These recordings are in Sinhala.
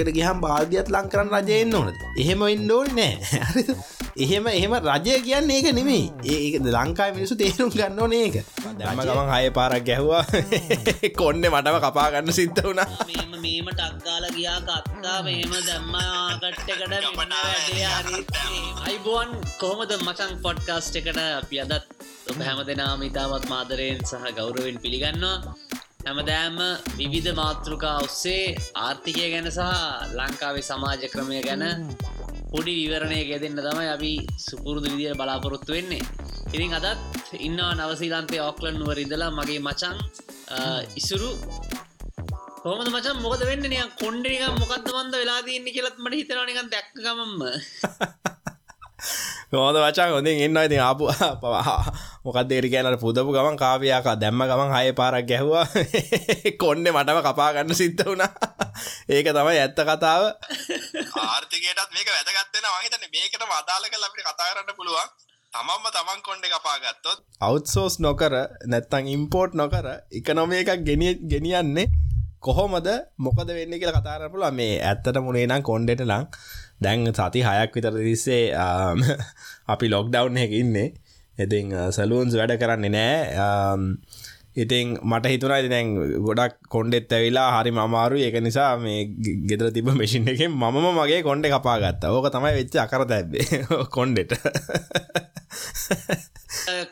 ටොයිලෙට්ට ගහම් බාධියත් ලං කරන්න රජයෙන් ඕනද? එහෙම ඉන්ඩෝල් නෑ. එහෙම එහෙම රජය කියන්න ඒක නෙමේ ඒක ලංකායි මිනිසු තේරුම් ගන්න ඕන ඒක. දම ගමන් හය පාරක් ගැහවා. කොන්න මටම කපාගන්න සිද්ධ වුණා. මේම ටක්ගාල ගියා කත්තා. මෙහෙම දැම්මගට්ටකට අයිබෝන් කොහොමද මචන් පොඩ්කාස්ට් එකට අපි අදත් ඔබ හැම දෙනාම ඉතාමත් මාදරයෙන් සහ ගෞරවෙන් පිළිගන්නවා හැමදෑම විවිධ මාතෘකා ඔස්සේ ආර්ථිකය ගැන සහ ලංකාවේ සමාජ ක්‍රමය ගැන පොඩි විවරණය ගෙදන්න තමයි අපි සුපුරුදු විදිර බලාපොරොත්තු වෙන්නේ. ඉතින් අදත් ඉන්නවා නවසීලන්තේ ඔක්ලන් නුවර ඉදලා මගේ මචන් ඉසුරු. කොහමද මචන් මොකද වෙන්න නිය කොන්්ඩනික මොකක්ද මන්ද වෙලාදන්න කියලත් මට හිතරනිකන් දැක්කමම හොද වචා හොඳින් එන්න ඉතින් ආපු පවා මොකක්දේර කියනට පුදපු ගමන් කාපියක දැම්ම ගමන් හය පාරක් ගැහවා. කොන්න මටම කපාගන්න සිද්ධ වුණා. ඒක තමයි ඇත්ත කතාව. ආර්ථිකයටත් මේක වැදගත්වෙන වහිතන මේකට අදාල කල අපිට කතාරන්න පුළුවන්. තමම්ම තමන් කොන්්ඩ කපාගත්තොත් අවුත්සෝස් නොකර නැත්තං ඉම්පෝර්ට් නොකර එකනොම එකක් ගෙනිය ගෙනියන්නේ කොහොමද? මොකද වෙන්න කියලා කතාර පුළ මේ ඇත්තට මුණේ නම් කොන්්ඩෙට ලං දැන් සති හයක් විතර තිස්සේ අපි ලොක්ඩව් එක ඉන්නේ ඉතින් සලූන්ස් වැඩ කරන්නේ නෑ. ඉතින් මට හිතුරයි දැන් ගොඩක් කොන්්ඩෙත් ඇවිලා හරි මමාරු ඒක නිසා මේ ගෙදර තිබ මෙසින් එක මම මගේ කොන්්ඩ කපාගත්ත ඕක තමයි වෙච්ච අකර තැබේ කොන්්ඩෙට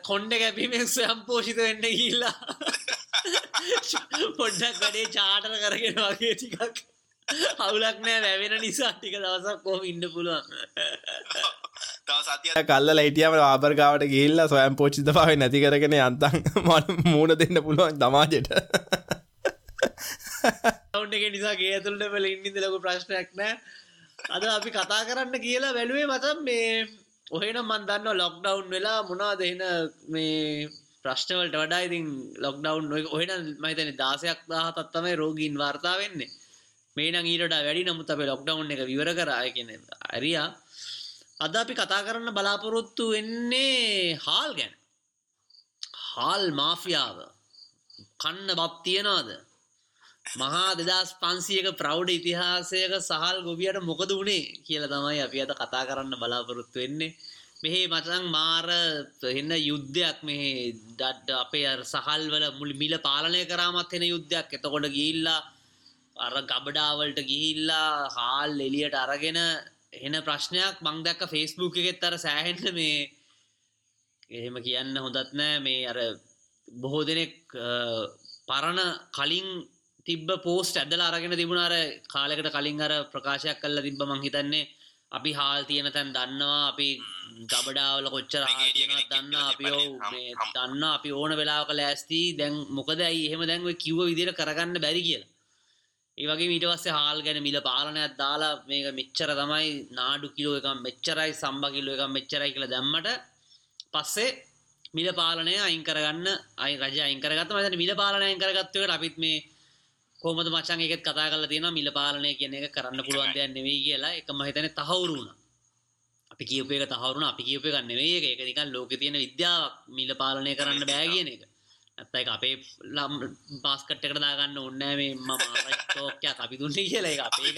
කොන්්ඩ කැපීමෙන් සයම් පෝෂිත වෙන්න ගිල්ලා පොඩ්ඩක් වැඩේ චාටර කරගෙන වගේ ටිකක් හවුලක් නෑ වැැවෙන නිසා ටික දවසක් කෝම ඉන්න පුළුවන්. කල්ල ලයිටියම ආබර්ගාවට ගිල්ල සොයම් පෝචිත පාව නැති කරගෙන යන්තන් මට මූුණ දෙන්න පුළුවන් දමාජට ඔවුන්ට එක නිසා ගේ ඇතුළට පල ඉන්නිද ලක ප්‍රශ්නයක් නෑ. අද අපි කතා කරන්න කියලා වැැලුවේ මතම් මේ ඔහෙන මන්දන්න ලොක්ඩවුන් වෙලා මොනා දෙහෙන මේ ප්‍රශ්නවලට වඩා ඉතින් ලොක්ඩවුන් ඔහෙන මහිතන දාසයක් දාහතත්තමයි රෝගීන් වාර්තා වෙන්නේ. මේ නම් ඊට වැඩි නමුත් අපේ ලොක්ඩවුන් එක විවර කරාය කියන අරියා අද අපි කතා කරන්න බලාපොරොත්තු වෙන්නේ හාල් ගැන. හාල් මාෆියාව. කන්න බත් තියනවාද? මහා දෙදස් පන්සියක ප්‍රෞඩ ඉතිහාසයක සහල් ගොබියට මොකද වුණේ කියල තමයි අපි අත කතා කරන්න බලාපොරොත්තු වෙන්නේ. මෙහේ මචන් මාර එන්න යුද්ධයක් මෙහේ ඩඩ් අපේ සහල්වල මුල් මිල පාලනය කරාමත් එෙන යුද්ධයක්. එතකොට ගිල්ලා අර ගබඩාවලට ගිහිල්ලා හාල් එලියට අරගෙන එන ප්‍රශ්නයක් මං දැක්ක ෆෙස්බුක් එකෙත් අර සෑහෙන්න මේ එහෙම කියන්න හොඳත් නෑ. මේ අර බොහෝ දෙනෙක් පරණ කලින් තිබ පෝස්ට ඇදල අරගෙන තිබුණාර කාලෙකට කලින් අර ප්‍රකාශයක් කල්ල තිබ මං හිතන්නේ. අපි හාල් තියෙන තැන් දන්නවා. අපි ගබඩාවල කොච්චර දන්න අපි දන්න අපි ඕන වෙලාක ලෑස්ති. දැන් මොකද ඇයි එහෙම දැන්ව කිව්ව විදිර කරගන්න බැරි කියලා ඒවගේ මීට පස්සේ හාල් ගැන මිල පාලනයක් දාලා මේක මෙච්චර තමයි නාඩු කිලෝ එක මෙච්චරයි සම්බ කිලෝ එක මෙච්චරයි කියලා දැම්මට පස්සේ මිල පාලනය අයින් කරගන්න අයි රජ අයිකරගත් මත මිල පාලනය අයිකරගත්වකට අපිත් මේ කොමද මචන් එකත් කතා කල තියෙන මිල පාලනය කියන එක කරන්න පුළුවන් දෙයක් නෙවෙයි කියලා. එක මහිතන තහවුරුණ අපි කියපේක තහවරුණ අපි කියපය ගන්න වේ එක නිකන් ලෝක තියෙන විද්‍යාවක්. මිල පාලනය කරන්න බෑ කියන එක. ඇත්තයි අපේ ලම් බාස්කට්කට දාගන්න ඔන්නෑ මේ මෝකයක් අපි දුන්නේ කියලා. අපේ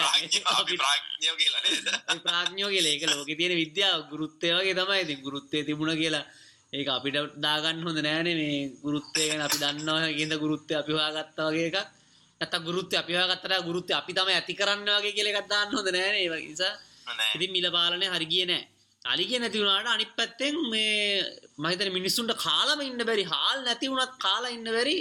ප්‍රාඥෝ කියලා එක ලෝක තියෙන විද්‍යාව. ගුරුත්තය වගේ තමයි ති ගුරුත්තය තිබුණ කියලා. ඒක අපිට දාගන්න හොඳ නෑනේ මේ ගුරුත්තයගෙන අපි දන්නවා කියද ගුරුත්තය අපි හොයාගත්තා වගේ එකක්. ඇත ගුරුත්ත අපි හගත්තර ගුරුත්ත අපි තම ඇති කරන්න වගේ කියලෙ ගත්දාන්න හොඳ නෑනේ. නිසා ඉති මිල පාලනය හරිගිය නෑ අලිගිය නැතිවුණට අනිත් පැත්තෙන් මේ මහිතන මිනිස්සුන්ට කාලම ඉන්න බැරි හාල් නැති වුණත් කාලා ඉන්න බැරි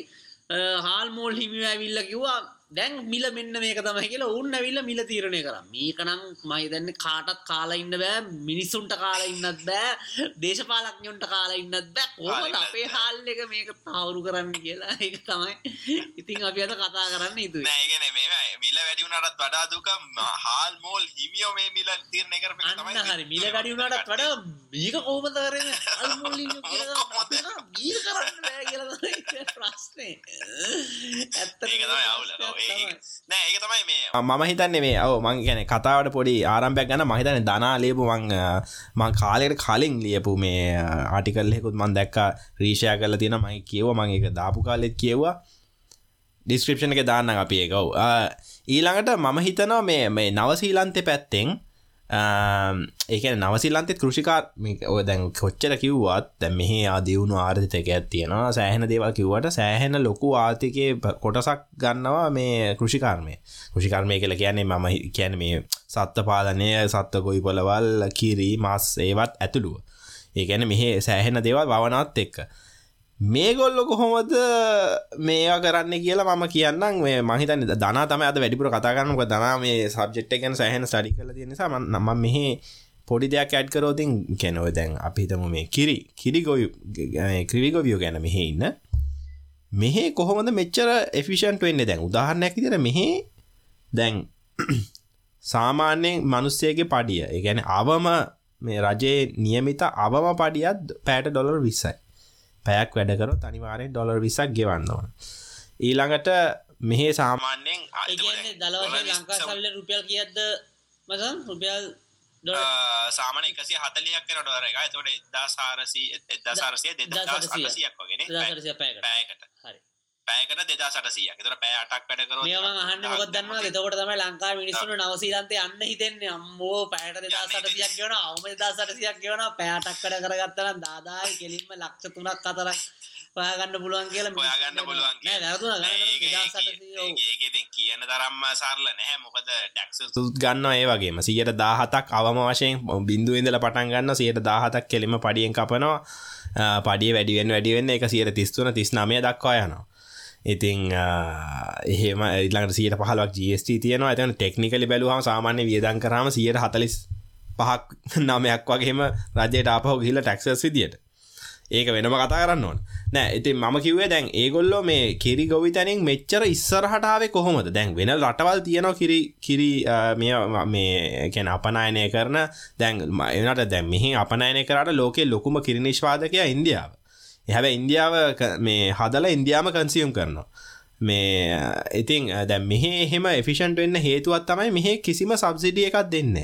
හාල් මෝල් හිමිව ඇවිල්ල කිව්වා දැන් මිල මෙන්න මේක තමයි කියලා උන් ඇවිල්ල මිල තීරණය කර. මේකනම් මහිතන්න කාටත් කාලා ඉන්න බෑ මිනිස්සුන්ට කාලා ඉන්නත් බෑ දේශපාලක්ඥොන්ට කාලා ඉන්නත් බෑ. ඕට අපේ හාල් එක මේක තවුරු කරන්න කියලා? ඒක තමයි ඉතින් අපි අද කතා කරන්න ඉතු ඒගන මිල වැඩිවුනටත් වඩා දුක හාල් මෝල් හිමියෝ මේ මිල තීරණය කර හරි. මිල වැඩිවුණටත් වඩා මේක කෝමත කරන ගීර කරන්න බෑ කියලා ප්‍රශ්නය ඇත්ත නෑ ඒක තමයි මේ මම හිතන්නේ මේ ඔව මං ගැන කතාවට පොඩි ආරම්භයක් ගන්න මහිතන දනා ලියපු මං මං කාලෙට කලින් ලියපු මේ ආටිකල්ලෙකුත් මන් දැක්ක රීෂය කල තියෙන මයි කියව මං එක දාපු කාලෙත් කියව්වා. ඩිස්ක්‍රපෂණ එක දාන්න අපි එකව් ඊළඟට මම හිතනවා මේ මේ නවසීලන්තය පැත්තෙන් ඒක නවසිල්ලන්තෙත් කෘෂිකාර ඔය දැන් කොච්චර කිව්වත් දැ මෙහි ආදියුණු ආර්ථිතක ඇත්තියෙනවා සෑහෙන දේවල් කිව්වට සෑහෙන ලොකු ආර්ථිකය කොටසක් ගන්නවා මේ කෘෂිකාර්මය. කෘෂිකර්මය කියල කියන්නේ මම කියන මේ සත්ත පාලනය සත්ත ගොයි පොලවල් කිරී මස් ඒවත් ඇතුළුව. ඒගැන මෙහේ සෑහෙන දේවල් වවනත් එක්ක. මේගොල්ලො කොහොමද මේවා කරන්න කියලා මම කියන්නම්. මේ මහිතන දනා තම අද වැඩිපුර කතාගන්නක දනා මේ සබ්ජෙට් එකන සෑහන ස්ටඩි කල තියෙන නිසා නම මෙහි පොඩි දෙයක් ඇඩ් කරෝතින් කැනව දැන් අපිතම මේ කිරි කිරිගොය ක්‍රිවිගොවියෝ ගැන මෙහෙ ඉන්න. මෙහේ කොහොමද මෙච්චර එෆිෂන්ට වෙන්න? දැන් උදාහරණයක් විදිර මෙහෙ දැන් සාමාන්‍යයෙන් මනුස්සයගේ පඩිය ඒගැන අවම මේ රජයේ නියමිත අවම පඩියත් පෑට ඩොලර් විස්සයි. පැයක් වැඩකර තනිවාරෙන් ඩොලර් විසක් ගෙවන්න ඕන. ඊළඟට මෙහේ සල්ල රුපියල් කියද්ද මසන් රුපියල් සාමන එකසි හතලියක් කර ඩොර එක. තොට එදා සාරසී එදා සාරසය දෙදා සටසියක් වගෙන පැයකට පෑකට දෙදා සටසිය තර පෑ අටක් වැඩ කර අහන්න මොත් දන්නවා එතකොට තම ලංකා මිනිස්සුන නවසීලන්තේ අන්න හිතෙන්නේ. අම්මෝ පෑට දෙදා සටසියක් ගෙවන අවම දා සටසියක් ගෙවන පෑටක් කඩ කරගත්තන දාදායි කෙලින්ම ලක්ෂ තුනක් අතරක් ඔයාගන්න පුළුවන් කියලා ඔයාගන්න පුළුවන් කියන තරම්ම සරල නැහැ මොකද ටක්ස් ගන්න ඒ වගේම. සියට දාහතක් අවම වශයෙන් බින්දුවෙන්දල පටන් ගන්න සියට දාහතක් කෙලිම පඩියෙන් කපනවා. පඩිය වැඩිවෙන් වැඩිවෙන්න එක සියට තිස්තුන තිස් නමය දක්වා යනවා ඉතිං එහෙම ඉල්ලට සියට පහලක් ජස්ට තියෙනවා. ඇතන ටෙක්නිකලි බැලුවහම සාමාන්‍ය වියදන් කරම සියට හතලිස් පහක් නමයක් වගේම රජයට ආපහු ගිහිල ටැක්සස් විදියට. ඒක වෙනම කතා කරන්න ඕන. නෑ ඉතින් මම කිව්වේ දැන් ඒගොල්ලෝ මේ කිරි ගොවි තැනින් මෙච්චර ඉස්සරහටාවේ කොහොමද? දැන් වෙන රටවල් තියනවා කිරි කිරි මේ කැන අපනායනය කරන දැන් එනට දැන් මෙහි අපනයනය කරට ලෝකෙ ලොකුම කිරි නිශ්වාදකය ඉන්දියාව. හැබ ඉන්දියාව මේ හදල ඉන්දයාම කන්සියුම් කරනවා. මේ ඉතිං දැ මෙහෙ එහෙම එෆිෂන්ට වෙන්න හේතුවත් තමයි මෙහෙ කිසිම සබ්සිඩිය එකක් දෙන්න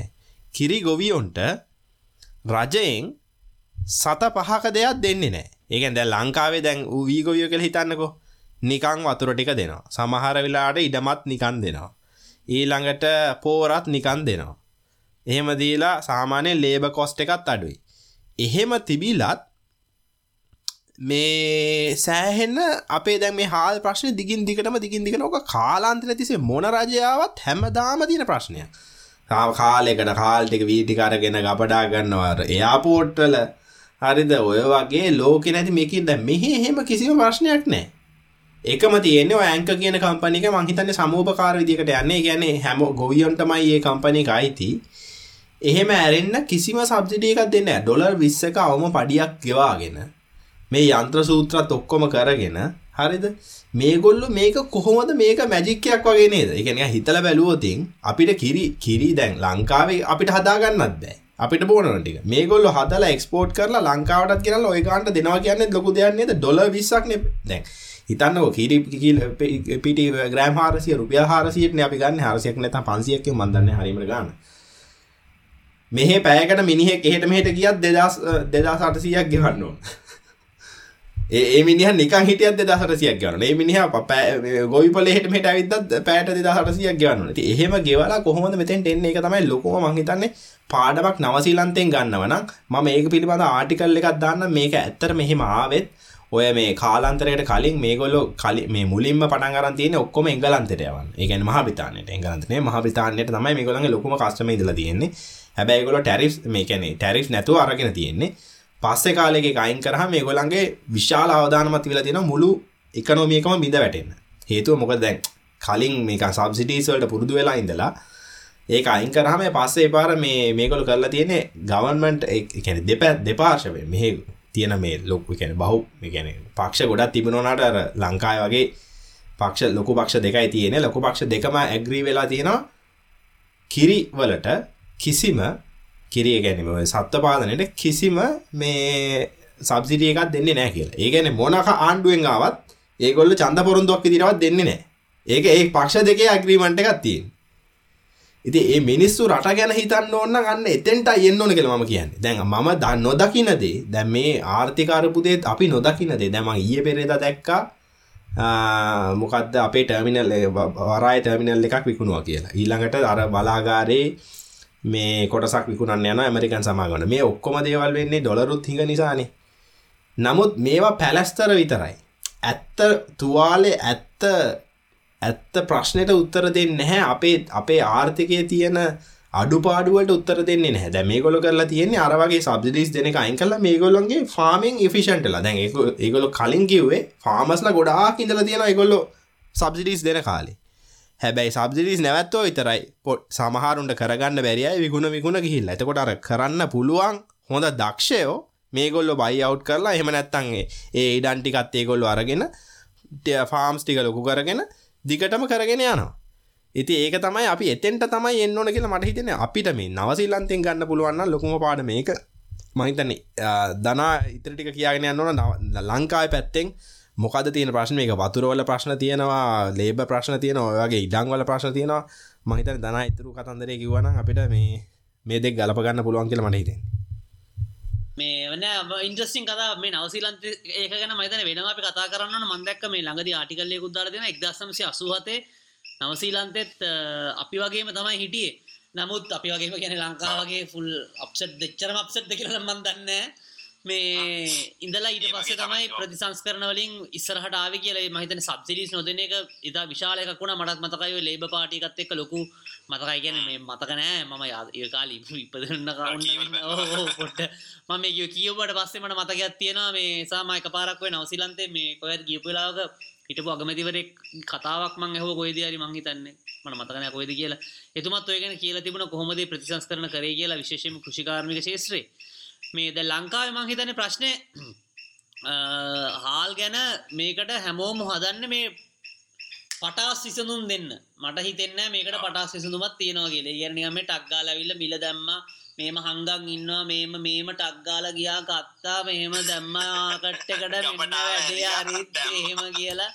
කිරි ගොවියොන්ට රජයෙන් සත පහක දෙයක් දෙන්නේ නෑ ඒකන් දැ ලංකාවේ දැන් වී ගොවිය කළ හිතන්නකෝ. නිකං වතුර ටික දෙනවා. සමහර වෙලාට ඉඩමත් නිකන් දෙනවා. ඊළඟට පෝරත් නිකන් දෙනවා. එහෙම දීලා සාමානය ලේබ කොස්ට එකත් අඩුයි. එහෙම තිබිලත් මේ සෑහෙන්න අපේ දැන් මේ හාල් ප්‍රශ්න දිගින් දිගටම දිගින් දිගන ඕක කාලාන්තර තිසේ මොන රජයාවත් හැමදාම තින ප්‍රශ්නය කාලෙකට කාල්ටික වීටිකරගෙන ගපඩා ගන්නවාර එයාපෝට්ටල හරිද? ඔය වගේ ලෝක නැති මේකින් ද මෙහෙ හෙම කිසිම ප්‍රශ්නයක් නෑ එකම තියෙන ඇංක කියන කම්පනික මංහිතන්න සමූපකාර විදිකට යන්නේ. ගැන හැම ගොවියොන්ටමයි ඒ කම්පනික අයිති. එහෙම ඇරෙන්න්න කිසිම සබ්සිටියකක් දෙන්න ඩොලර් විස්සක අවම පඩියක් ගෙවාගෙන. මේ යන්ත්‍ර සූත්‍රත් ඔක්කොම කරගෙන හරිද? මේගොල්ලු මේක කොහොමද මේක මැජික්කයක් වගේ නේද? එකන හිතල බැලුවතින් අපිට කිරි කිරි දැන් ලංකාවේ අපිට හදාගන්නත් බෑ. අපිට බෝනටික මේගොල්ල හදල එක්ස්පෝට් කරලා ලංකාවටත් කියලා ඔයකාන්ට දෙනවා කියන්න ලොකු දෙයන්නේද ඩොල විස්සක්න දැන් හිතන්න කිරි පිටි ග්‍රෑම් හාරසිය රුපිය හාරසියට අපි ගන්න. හරසියක් නැත පන්සියක් මන්දන්න හරිම ගන්න. මෙහ පෑකට මිනිහෙක් එහෙට මෙහට ගියත් දෙදස් දෙදා සටසියක් ගෙවන්නවා ඒ මිනිහ නිකන් හිටියත් දෙදහටසියක් ගවන ඒ මිනිහ ගොයිපල හෙට මෙට විදත් පෑට දෙදහටසියක් ගවන්න ති එහෙම ගෙවලා කොහොමද මෙතෙන් එන්නේ එක තමයි ලොකම මහිතන්නේ පාඩමක් නවසීලන්තයෙන් ගන්නවන මම ඒක පිළිබඳ ආටිකල් එකක් දාන්න මේක ඇත්තර මෙහෙම ආවෙත්. ඔය මේ කාලාන්තරයට කලින් මේගොල්ලො කලි මේ මුලින්ම පටන්ගරන් තියෙන ඔක්කොම එංගලන්තයට යවන්න. ඒගැන මහබිතානයට එංගලන්තනේ මහබිතානයට තමයි මේගොලගේ ලොකුම කස්ටම ඉදල තියෙන්නේ. හැබැයිගොල ටැරිස් මේකැනේ ටැරිස් නැතුව අරගෙන තියෙන්නේ. පස්සෙ කාලෙක අයින් කරහ මේ ගොලන්ගේ විශාල අවධානමත් විලා තියෙන මුළු එකනොමියකම බිඳ වැටෙන්න. හේතුව මොක දැන් කලින් මේක සබ්සිටීස්වලට පුරුදු වෙලා ඉඳලා ඒක අයින් කරහම පස්සේ පාර මේ මේකොළු කරලා තියෙනෙ ගවන්මන්ට් එකැන දෙප දෙපාර්ශව මෙහෙ තියෙන මේ ලොක්ු කැන බහු ගැන පක්ෂ ගොඩත් තිබෙනවනට අර ලංකාය වගේ පක්ෂ ලොකු පක්ෂ දෙකයි තියෙන ලොකු පක්ෂ දෙකම ඇග්‍රී වෙලා තියෙනවා. කිරි වලට කිසිම කිරිය ගැනීම සත්ව පාලනයට කිසිම මේ සබසිටිය එකක් දෙන්නේ නෑ කියලා. ඒ ගැන මොනක ආණ්ඩුවෙන් ආවත් ඒගොල්ල චන්ද පොරුන්දුවක් විදිරවත් දෙන්නේ නෑ ඒක ඒ පක්ෂ දෙකේ අග්‍රීමන්ට එකක් තියෙන ඉති ඒ මිනිස්සු රට ගැන හිතන්න ඕන්න ගන්න එතෙන්ට එන්න ඕන කියල ම කියන්නේ. දැන් මම දන්න නොදකිනදේ දැන් මේ ආර්ථිකාරපුදේත් අපි නොදකිනදේ දැම ඊය පෙරේද දැක්කා මොකක්ද අපේ ටර්මිනල් වරයි ටර්මිනල් එකක් විකුණවා කියලා. ඊළඟට අර බලාගාරේ මේ කොටසක් විකුණන්න යන ඇමරිකන් සමාගන මේ ඔක්කොම දේවල් වෙන්නේ ඩොලරුත් හිඟ නිසානේ. නමුත් මේවා පැලස්තර විතරයි. ඇත්ත තුවාලේ ඇත්ත ඇත්ත ප්‍රශ්නයට උත්තර දෙන්න නැහැ. අපේ අපේ ආර්ථිකය තියෙන අඩුපාඩුවට උත්තර දෙන්නේ නැහැ. දැන් මේගොල්ලෝ කරලා තියෙන්නේ අර වගේ සබ්සිඩිස් දෙන එක අයින් කරලා මේගොල්ලන්ගේ ෆාමින් ඉෆිෂන්ට්ලා දැන් ඒගොල්ලෝ කලින් කිව්වේ ෆාමර්ස්ලා ගොඩාක් ඉඳලා තියෙනවා ඒගොල්ලෝ සබ්සිඩිස් දෙන කාලේ. හැබැයි සබ්සිඩිස් නැවැත්තෝ විතරයි. පොට් සමහරුන්ට කරගන්න බැරියයි විගුණ විගුණ ගිහිල්ලා. එතකොට අර කරන්න පුළුවන් හොඳ දක්ෂයෝ මේගොල්ලො බයි අවු් කරලා එහෙම නැත්තන්ගේ ඒ ඉඩන්ටිකත් ඒගොල්ලො අරගෙන ෆාම්ස් ටික ලොකු කරගෙන දිගටම කරගෙන යනවා. ඉති ඒක තමයි අපි එතෙන්ට තමයි එන්න ඕන කියලා මට හිතෙන අපිට මේ නවසිල්ලන්තෙන් ගන්න පුළුවන්න ලොකුම පාඩ මේක. මහිතන්නේ දනා ඉතරටික කියගෙන යන්නවන ලංකායි පැත්තෙන් මොකද තියෙන ප්‍රශ්න? එක වතුරවල ප්‍රශ්න තියෙනවා ලේබ ප්‍රශ්න තියෙන ඔයගේ ඉඩංවල ප්‍රශ්න තියෙනවා. මහිතන දනා ඉතුරු කතන්දරය කිවන අපිට මේ මේ දෙක් ගලප ගන්න පුළුවන් කියලා මට හිතෙන් මේ වන ඉන්ට්‍රස්ටිං කතා මේ නවසිලන්ත ඒක ගැන මතන වෙනවා අපි කතා කරන්න මන්දක්ක මේ ළඟදි ආටිකල්ලය කුද්දාර දෙන එක්දසමසි අසුහතේ නවසීලන්තෙත් අපි වගේම තමයි හිටියේ. නමුත් අපි වගේම ගැන ලංකාවගේ ෆුල් අප්සට් දෙච්චරම අප්සට් දෙකල මන් දන්න මේ ඉඳලා ඊට පස්සේ තමයි ප්‍රතිසංස්කරන වලින් ඉස්සරහට ආවේ කියලා. මම හිතන්නේ සබ්සිඩිස් නොදෙන එක ඉතා විශාල එකක් වුණා. මටත් මතකයි ඔය ලේබර් පාටි එකත් එක්ක ලොකු මතකයි. කියන්නේ මේ මතක නෑ. මම ඒ කාලේ ඉපදෙන්න කවුන්න ඕ පොඩ්ඩ. මම මේ කියුවට පස්සේ මට මතකයක් තියෙනවා. මේ සාම එකපාරක් ඔය නවසීලන්තේ මේ කොහෙද ගියපු වෙලාවක හිටපු අගමැතිවරෙක් කතාවක් මං ඇහුව කොයිද හරි මං හිතන්නේ. මට මතක නෑ කොයිද කියලා. එතුමත් ඔය ගැන කියලා තිබුණ කොහොමද ප්‍රතිසංස්කරණ කරේ කියලා. විශේෂයෙන්ම කෘෂිකාර්මික ක්ෂේත්‍රේ මේ දැන් ලංකාවේ මං හිතන්නේ ප්‍රශ්නේ හාල් ගැන මේකට හැමෝම හදන්නේ මේ පටාස් විසඳුම් දෙන්න. මට හිතෙන්නේ මේකට පටාස් විසඳුමක් තියෙනවා කියලා. නිකන් මේ ටක් ගාලා ඇවිල්ලා මිල දැම්මා මේම හංගන් ඉන්නවා මේම මේම ටක් ගාලා ගියා කත්තා මෙහෙම දැම්මා කට්ටකට මෙන්න වැඩේ හරිත් එහෙම කියලා.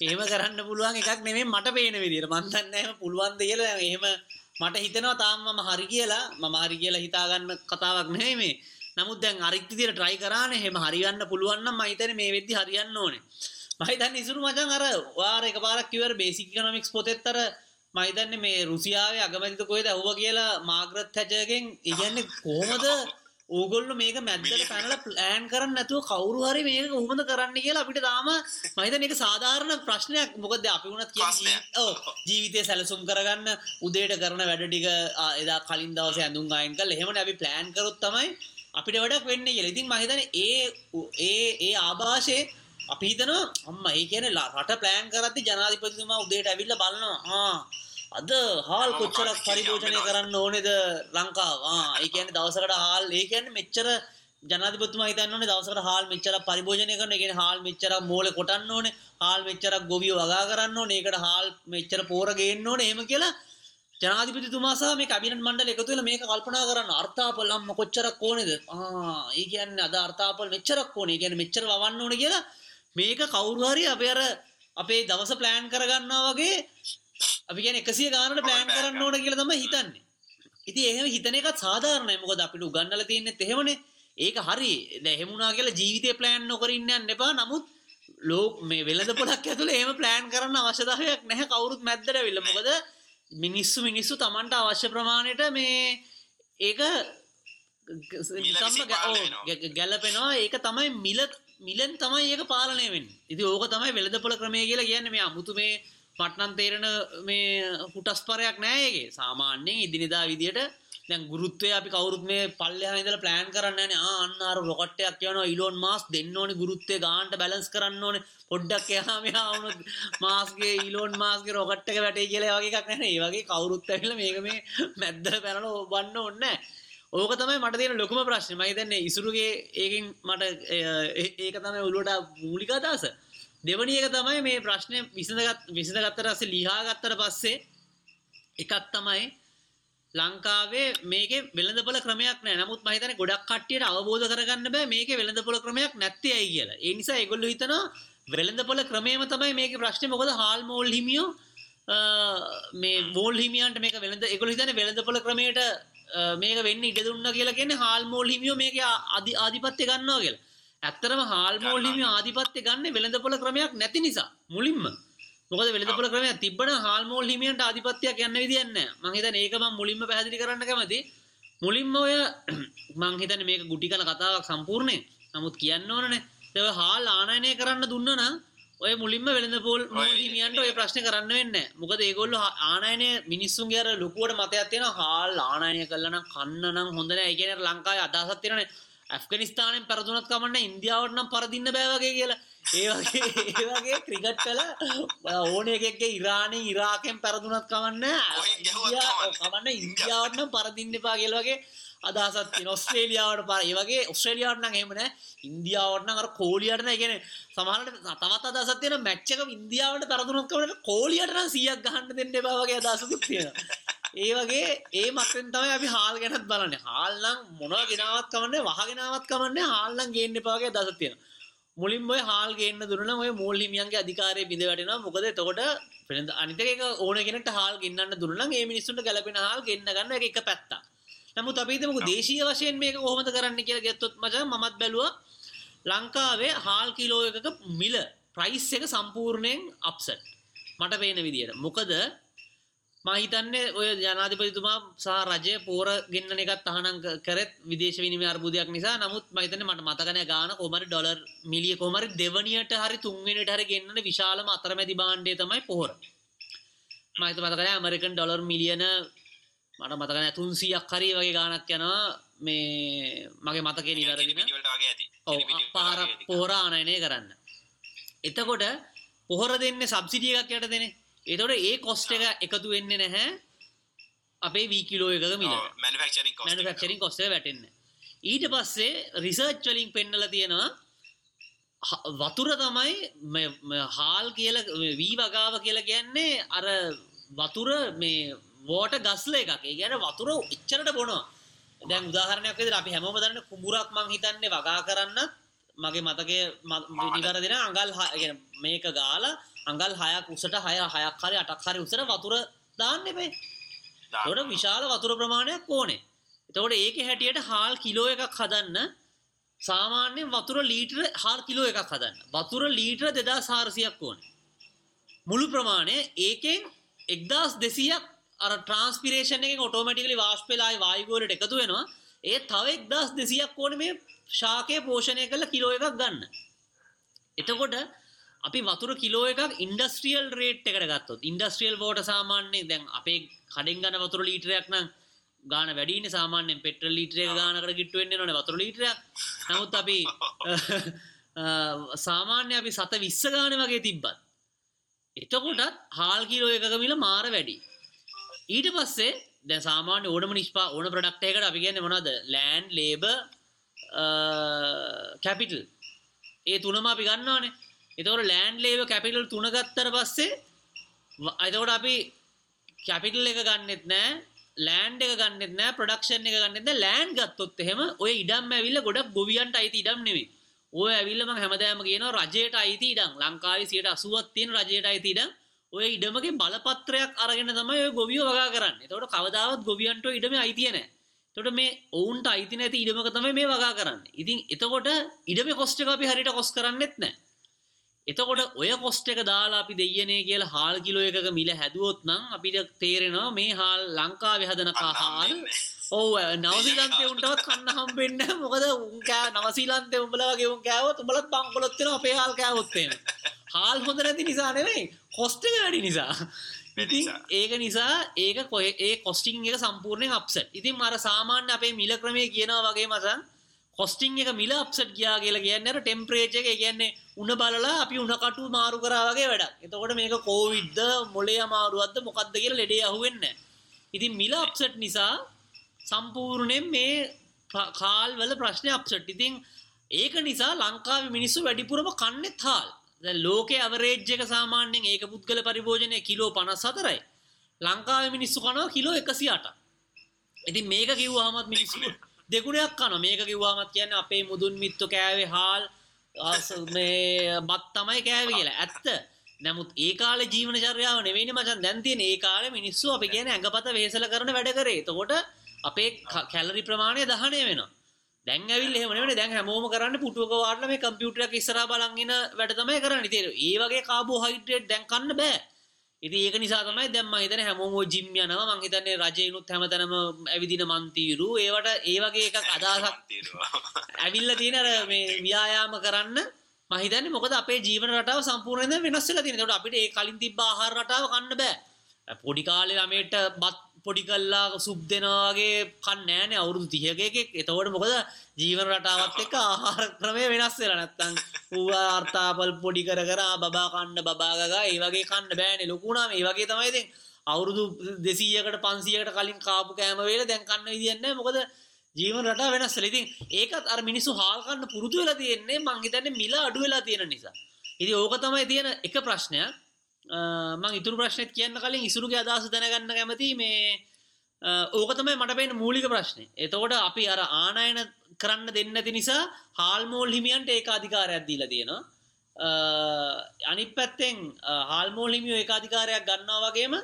එහෙම කරන්න පුළුවන් එකක් නෙමෙයි මට පේන විදිහට මන් දන්නේ එහෙම පුළුවන් ද කියලා. එහෙම මට හිතෙනවා තාම මම හරි කියලා. මම හරි කියලා හිතා ගන්න කතාවක් නෙමෙයි මේ නමුත් දැන් අරික් විදිහට try කරානේ එහෙම හරියන්න පුළුවන් නම් මම හිතන්නේ මේ වෙද්දි හරියන්න ඕනේ. මම හිතන්නේ ඉසුරු මචං අර වාර එකපාරක් කිව්වර බේසික් ඉකොනොමික්ස් පොතේත් අර මයිතන්නේ මේ රුසියාවේ අගමැතිත කොයිද ඇහුව කියලා මාග්‍රත් හැචගෙන් ඉගන්නේ කොහොමද? ඕගොල්ල මේක මැද්දට පැනල ප්ලෑන් කරන්න නැතුව කවුරු හරි මේක උහමද කරන්න කියලා අපිට තාම මහිතන එක සාධාරණ ප්‍රශ්නයක්. මොකද අපි වුණත් කිය ජීවිතය සැලසුම් කරගන්න උදේට කරන වැඩටික එදා කලින් දවස ඇඳුම් අයින් කල් එහෙම අපි ප්ලෑන් කරොත් තමයි අපිට වැඩක් වෙන්න කියල ඉතින් මහිතන ඒ ඒ ඒ ආභාෂය අපි හිතනවා අම්ම ඒ කියන රට ප්ලෑන් කරති ජනාධිපතිතුමා උදේට ඇවිල්ල බලන්නවා අද හාල් කොච්චරක් පරිභෝජනය කරන්න ඕනෙද ලංකාව ඒ කියන්නේ දවසකට හාල් ඒ කියන්නේ මෙච්චර ජනාධිපතිතුමා හිතන්න ඕනේ දවසකට හාල් මෙච්චර පරිභෝජනය කරන. ඒ කියන්නේ හාල් මෙච්චර මෝලේ කොටන්න ඕනේ. හාල් මෙච්චර ගොවියෝ වගා කරන්න ඕනේ. ඒකට හාල් මෙච්චර පෝර ගේන්න ඕනේ. එහෙම කියලා ජනාධිපතිතුමා සහ මේ කැබිනට් මණ්ඩල එකතු වෙලා මේක කල්පනා කරන්න. අර්ථාපල් අම්ම කොච්චරක් ඕනේද? ආ ඒ කියන්නේ අද අර්ථාපල් මෙච්චරක් ඕනේ. ඒ කියන්නේ මෙච්චර වවන්න ඕනේ කියලා මේක කවුරු හරි අපේ අර අපේ දවස ප්ලෑන් කරගන්නවා වගේ අපි කියන එකසිය ගානට ප්ලෑන් කරන්න ඕන කියලා තමයි හිතන්නේ. ඉති එහෙම හිතන එකත් සාධාරණය. මොකද අපිට උගන්නල තියන්නේ එහෙමනේ. ඒක හරි. දැහෙමුණනා කියලා ජීවිතය ප්ලෑන් නොකරන්න එපා. නමුත් ලෝක මේ වෙලද පොඩක් ඇතුළ ඒම ප්ලෑන් කරන්න අවශ්‍යදාවයක් නැහැ. කවුරුත් මැද්දර වෙල්ල මොකද මිනිස්සු මිනිස්සු තමන්ට අවශ්‍ය ප්‍රමාණයට මේ ඒක ගැලපෙනවා ඒක තමයි මිල මිලෙන් තමයි ඒක පාලනය වෙන්නේ. ඉතින් ඕක තමයි වෙළඳපොළ ක්‍රමය කියලා කියන්නේ මේ අමුතු මේ පට්නම් තේරෙන මේ හුටස්පරයක් නෑ ඒකේ. සාමාන්‍යයෙන් ඉදිනදා විදියට දැන් ගුරුත්වය අපි කවුරුත් මේ පල්ලෙහා ඉඳලා ප්ලෑන් කරන්නේ නැහැ. ආ අන්න අර රොකට් එකක් යනවා ඊලෝන් මාස් දෙන්න ඕනේ ගුරුත්වය ගානට බැලන්ස් කරන්න ඕනේ. පොඩ්ඩක් එහා මෙහා වුණොත් මාස්ගේ ඊලෝන් මාස්ගේ රොකට් එක වැටේ කියලා ඒ වගේ එකක් නැහැ. ඒ වගේ කවුරුත් ඇවිල්ලා මේක මේ මැද්දට පැනලා ඔබන්න ඕනේ නැහැ. ඕක තමයි මට තියෙන ලොකුම ප්‍රශ්නේ මම හිතන්නේ ඉසුරුගේ ඒකෙන් මට ඒක තමයි ඔළුවට මූලික අදහස දෙවැනි එක තමයි මේ ප්‍රශ්නය විසඳගත් විසඳගත්තට පස්සේ ලියා ගත්තට පස්සේ එකක් තමයි ලංකාවේ මේකේ වෙළඳපොළ ක්‍රමයක් නැහැ. නමුත් මම හිතන්නේ ගොඩක් කට්ටියට අවබෝධ කරගන්න බෑ මේකේ වෙළඳපොළ ක්‍රමයක් නැත්තේ ඇයි කියලා. ඒ නිසා ඒගොල්ලෝ හිතනවා වෙළඳපොළ ක්‍රමයම තමයි මේකේ ප්‍රශ්නේ. මොකද හාල් මෝල් හිමියෝ මේ මෝල් හිමියන්ට මේක වෙළඳ ඒගොල්ලෝ හිතන්නේ වෙළඳපොළ ක්‍රමයට මේක වෙන්න ඉඩ දුන්න කියලා කියන්නේ හාල් මෝල් හිමියෝ මේක ආධිපත්‍ය ගන්නවා කියලා. ඇත්තරම හාල්මෝල්හිමි ආධිපත්‍ය ගන්න වෙළඳපොල ක්‍රමයක් නැති නිසා මුලින්ම මොකද වෙළඳපොල ක්‍රමය තිබ්බන හාල්මෝල් හිමියන්ට ආධිපත්‍යයක් යන්න විදින්න මහිතන ඒකම මුලින්ම පැහදිලි කරන්න කැමති මුලින්ම ඔය මංහිතන මේක ගුටි කල කතාවක් සම්පූර්ණය නමුත් කියන්න ඕනනේ තව හාල් ආනයනය කරන්න දුන්න නම් ඔය මුලින්ම වෙළඳ පොල් හිමියන්ට ඔය ප්‍රශ්න කරන්න වෙන්න මොකද ඒගොල්ල ආනයනය මිනිස්සුන්ගේ අර ලොකුවට මතයක් තියෙන හාල් ආනයනය කල්ලන කන්න නම් හොඳන ඒගැන ලංකායි අදහසත් තියෙන ඇෆ්ගනිස්ථානෙන් පැරදුනත් කමන්න ඉන්දියාවට නම් පරදින්න බෑවගේ කියලා. ඒවගේ ඒවගේ ක්‍රිකට් කල ඕන එකෙක්ගේ ඉරාණය ඉරාකෙන් පැරදුනත් කමන්න කමන්න ඉන්දියාවට. නම් පරදින්න එපා කියලවගේ අදසත් ඔස්ට්‍රේලියාවට පර ඒවගේ ඔස්ට්‍රේලියාවටන හෙමන ඉන්දියාවටන අර කෝලියටන ගෙන සමහට තවත් අදසත් තියෙන මැච්චක ඉන්දියාවට තරදුනක්කවට කෝලියටන සියක් ගහන්න දෙන්න බවගේ අදසකුත් තියෙන ඒ වගේ ඒ මක්ෙන් තමයි අපි හාල් ගැනත් බලන්න. හාල්ලං මොනවා ගෙනාවත් කමන්න වහගෙනාවත් කමන්න හාල්ලං ගේන්න පාගේ දස තියෙන මුලින් ඔය හාල් ගේන්න දුරන ඔය මෝල් හිමියන්ගේ අධිකාරය බිඳ වැටෙනවා. මොකද තකොට පෙන අනිතක ඕන කෙනට හාල් ගන්න දුරන ඒ මිනිස්සුන්ට ගැලපෙන හාල් ගන්න ගන්න එක පැත්තා නමුත් අපිතමක දේශීය වශයෙන් මේක කොහොමද කරන්න කියලා ගත්තොත් මචං මමත් බැලුවා ලංකාවේ හාල් කිලෝ එකක මිල ප්‍රයිස් එක සම්පූර්ණයෙන් අප්සෙට් මට පේන විදියට. මොකද මහිතන්නේ ඔය ජනාධිපතිතුමා සහ රජය පෝර ගෙන්න්න එකත් අහනං කරත් විදේශ විනිම අර්බුදයක් නිසා. නමුත් මහිතන මට මතකන ගාන කොමරි ඩොලර් මිලිය කොමරි දෙවනියට හරි තුන්වෙනට හරි ගෙන්න්න විශාලම අතරමැති බාණ්ඩය තමයි පොහොර මහිත මතකන ඇමරිකන් ඩොලර් මිලියන මට මතකන තුන්සියක් හරි වගේ ගානක් යනවා. මේ මගේ මතක නිවැරදින පාර පෝරානයනය කරන්න. එතකොට පොහොර දෙන්න සබ්සිටියක් යට දෙනේ එතොට ඒ කොස්ට එක එකතු වෙන්න නැහැ. අපේ වීකිලෝ එකක මිල. මැනිෆක්චරින් කොස්ට වැටෙන්න. ඊට පස්සේ රිසර්ච් වලින් පෙන්නල තියෙනවා වතුර තමයි හාල් කියල වී වගාව කියලා කියන්නේ අර වතුර මේ වෝට ගස්ල එකක්. ගැන වතුර එච්චරට බොනවා. දැන් උදාහරණයක් විදිහට අපි හැමෝම දන්න කුඹුරක් මං හිතන්නේ වගා කරන්න මගේ මතකය නිවැරදින අඟල් මේක ගාලා අඟල් හයක් උසට හය හයක් හරි අටක් හරි උසට වතුර දාන්න එපේ. තොට විශාල වතුර ප්‍රමාණයක් ඕනේ. එතකොට ඒක හැටියට හාල් කිලෝ එකක් හදන්න සාමාන්‍යයෙන් වතුර ලීටර හාල් කිලෝ එකක් හදන්න. වතුර ලීටර දෙදා සාරසියක් ඕන. මුළු ප්‍රමාණය ඒකෙන් එක්දස් දෙසියක් අර ට්‍රන්ස්පිරේෂන එක ඔටෝමටිකලි වාශ්පෙලායි වායගෝලට එකතු වෙනවා. ඒ තව එක්දස් දෙසියක් ඕන මේ ශාකය පෝෂණය කළ කිලෝ එකක් ගන්න. එතකොට අපි වතුර කිලෝ එකක් ඉන්ඩස්ට්‍රියල් රේට් එකට ගත්තොත් ඉන්ඩස්ට්‍රියල් වෝට සාමාන්‍යයෙන් දැන් අපේ කඩෙන් ගන්න වතුර ලීටරයක් නම් ගාන වැඩින සාමාන්‍යෙන් පෙට්‍ර ලීටරය ගානකට ගිට්ටුවෙන්න්න නොන වතුර ලීටරයක්. නමුත් අපි සාමාන්‍ය අපි සත විස්ස ගාන වගේ තිබ්බත් එතකොටත් හාල් කිලෝ එකක මිල මාර වැඩි. ඊට පස්සේ දැ සාමාන්‍ය ඕනම නිස්පා ඕන ප්‍රඩක්ටයකට අපි කියන්න මොනද ලෑන්් ලේබ කැපිටල් ඒ තුනම අපි ගන්නවානේ. එතවට ලෑන්් ලේව කැපිටල් තුනගත්තර පස්සේ අතකොට අපි කැපිටල් එක ගන්නෙත් නෑ ලෑන්් එක ගන්නෙත් නෑ ප්‍රඩක්ෂන් එක ගන්නෙද ලෑන්් ගත්තොත් එහෙම ඔය ඉඩම් ඇවිල්ල ගොඩක් ගොවියන්ට අයිති ඉඩම් නෙවේ ඔය ඇවිල්ලම හැමදෑම කියන රජයට අයිති ඉඩම්. ලංකාවි සියට අසුවත්තියෙන් රජයට අයිති ඉඩම්. ඔය ඉඩමගේ බලපත්‍රයක් අරගෙන තමයි ඔය ගොවිය වගා කරන්න. තොට කවදාවත් ගොවියන්ට ඉඩම අයිතියන තොට මේ ඔවුන්ට අයිති නැති ඉඩමක තමයි මේ වගා කරන්න. ඉතින් එතකොට ඉඩම කොස්්ට අපි හරිට කොස් කරන්නෙත් නෑ. එතකොට ඔය කොස්ට එක දාලා අපි දෙයනේ කියලා හාල් කිලෝ එකක මිල හැදුවොත් නම් අපිට තේරෙනවා මේ හාල් ලංකාව හදන කහාල් ඔව නවසිලන්තය උන්ටවත් කන්න හම්බෙන්න්න මොකද උන්කෑ නවසිලන්තය උඹලගේ උන් කෑවත් උඹලත් පංකොලොත්වෙන අපේ හාල් කෑවොත්තේන හාල් හොඳ නැති නිසා නෙවෙයි කොස්ට වැඩි නිසා. ඒක නිසා ඒක කොහ ඒ කොස්ටිං එක සම්පූර්ණය අප්සට ඉතින් මර සාමාන්‍ය අපේ මිල ක්‍රමය කියනවා වගේ මසන් කොස්ටිං එක මිල අප්සට් ගියා කියලා කියන්නට ටෙම්පරේච එක. කියන්නේ උන බලලා අපි උනකටු මාරු කරාවගේ වැඩක්. එතකොට මේක කෝවිඩ්ද මොලේ අමාරුවත්ද මොකක්ද කියලා ලෙඩේ අහුවෙන්න ඉතින් මිල අප්සට් නිසා සම්පූර්ණයෙන් මේ කාල්වල ප්‍රශ්නය අප්සට් ඉතින් ඒක නිසා ලංකාව මිනිස්සු වැඩිපුරම කන්නෙත් හාල් ලෝක අවරේජ්ජක සාමාන්‍යෙන් ඒක පුද්ගල පරිභෝජනය කිලෝ පනස් සතරයි ලංකාව මිනිස්සු කනවා කිලෝ එකසි අට ඉතින් මේක කිව්වාමත් මිනිස්සු දෙගුණයක් කන මේක කිව්වාමත් කියන්න අපේ මුදුන් මිත්තු කෑවේ හාල් මේ බත් තමයි කෑව කියලා. ඇත්ත. නමුත් ඒකාල ජීවන චර්යාව නෙවෙයි මචන්. දැන්තියෙන ඒ කාල මිනිස්සු අපි කියන ඇඟපත වේසල කරන වැඩ කරේ. තකොට අපේ කැලරි ප්‍රමාණය දහනය වෙනවා. දැන්ඇවිල් එහමන දැන් හැමෝම කරන්න පුටුවක වාටල මේ කම්පියුටරක් ඉස්සර බලංගෙන වැඩ තමයි කරන්න. තේර ඒ වගේ කාබෝ හයිට්‍රේට් දැන් කන්න බෑ. ඉති ඒක නිසා තමයි දැම්ම හිතන හැමෝම ජිම් යනවා මං හිතන්නේ රජයනුත් හැමතැනම ඇවිදින මන්තීරු ඒවට ඒ වගේ එකක් අදහසක් ඇවිල්ල තියෙන මේ ව්‍යායාම කරන්න මහිතන්නේ මොකද අපේ ජීවන රටාව සම්පූර්ණයෙන් වෙනස් වෙලා තියෙනවා. ඒකට අපිට ඒ කලින් තිබ්බ ආහාර රටාව කන්න බෑ. පොඩි කාලේ ළමයට බත් පොඩි කල්ලා සුප් දෙනවා වගේ කන්නේ නෑනේ අවුරුදු 30ක එකෙක්. එතකොට මොකද ජීවන රටාවත් එක්ක ආහාර ක්‍රමය වෙනස් වෙලා නැත්තම් ඌ ආර්තාපල් පොඩි කර කර බබා කන්න බබා ගගා ඒ වගේ කන්න බෑනේ ලොකු උනාම ඒ වගේ තමයි ඉතින් අවුරුදු 200කට 500කට කලින් කාපු කෑම වේල දැන් කන්න විදියක් නැහැ මොකද ජීවන රටා වෙනස් වෙලා. ඉතින් ඒකත් අර මිනිස්සු හාල් කන්න පුරුදු වෙලා තියෙන්නේ මං හිතන්නේ මිල අඩු වෙලා තියෙන නිසා. ඉතින් ඕක තමයි තියෙන එක ප්‍රශ්නයක්. මං ඉතුරු ප්‍රශ්නෙත් කියන්න කලින් ඉසුරුගේ අදහස දැනගන්න කැමති මේ ඕක තමයි මට පේන මූලික ප්‍රශ්නේ. එතකොට අපි අර ආනයන කරන්න දෙන්නේ නැති නිසා හාල්මෝල් හිමියන්ට ඒක අධිකාරයක් දීලා තියෙනවා. අනිත් පැත්තෙන් හාල්මෝල් හිමියෝ ඒක අධිකාරයක් ගන්නවා වගේම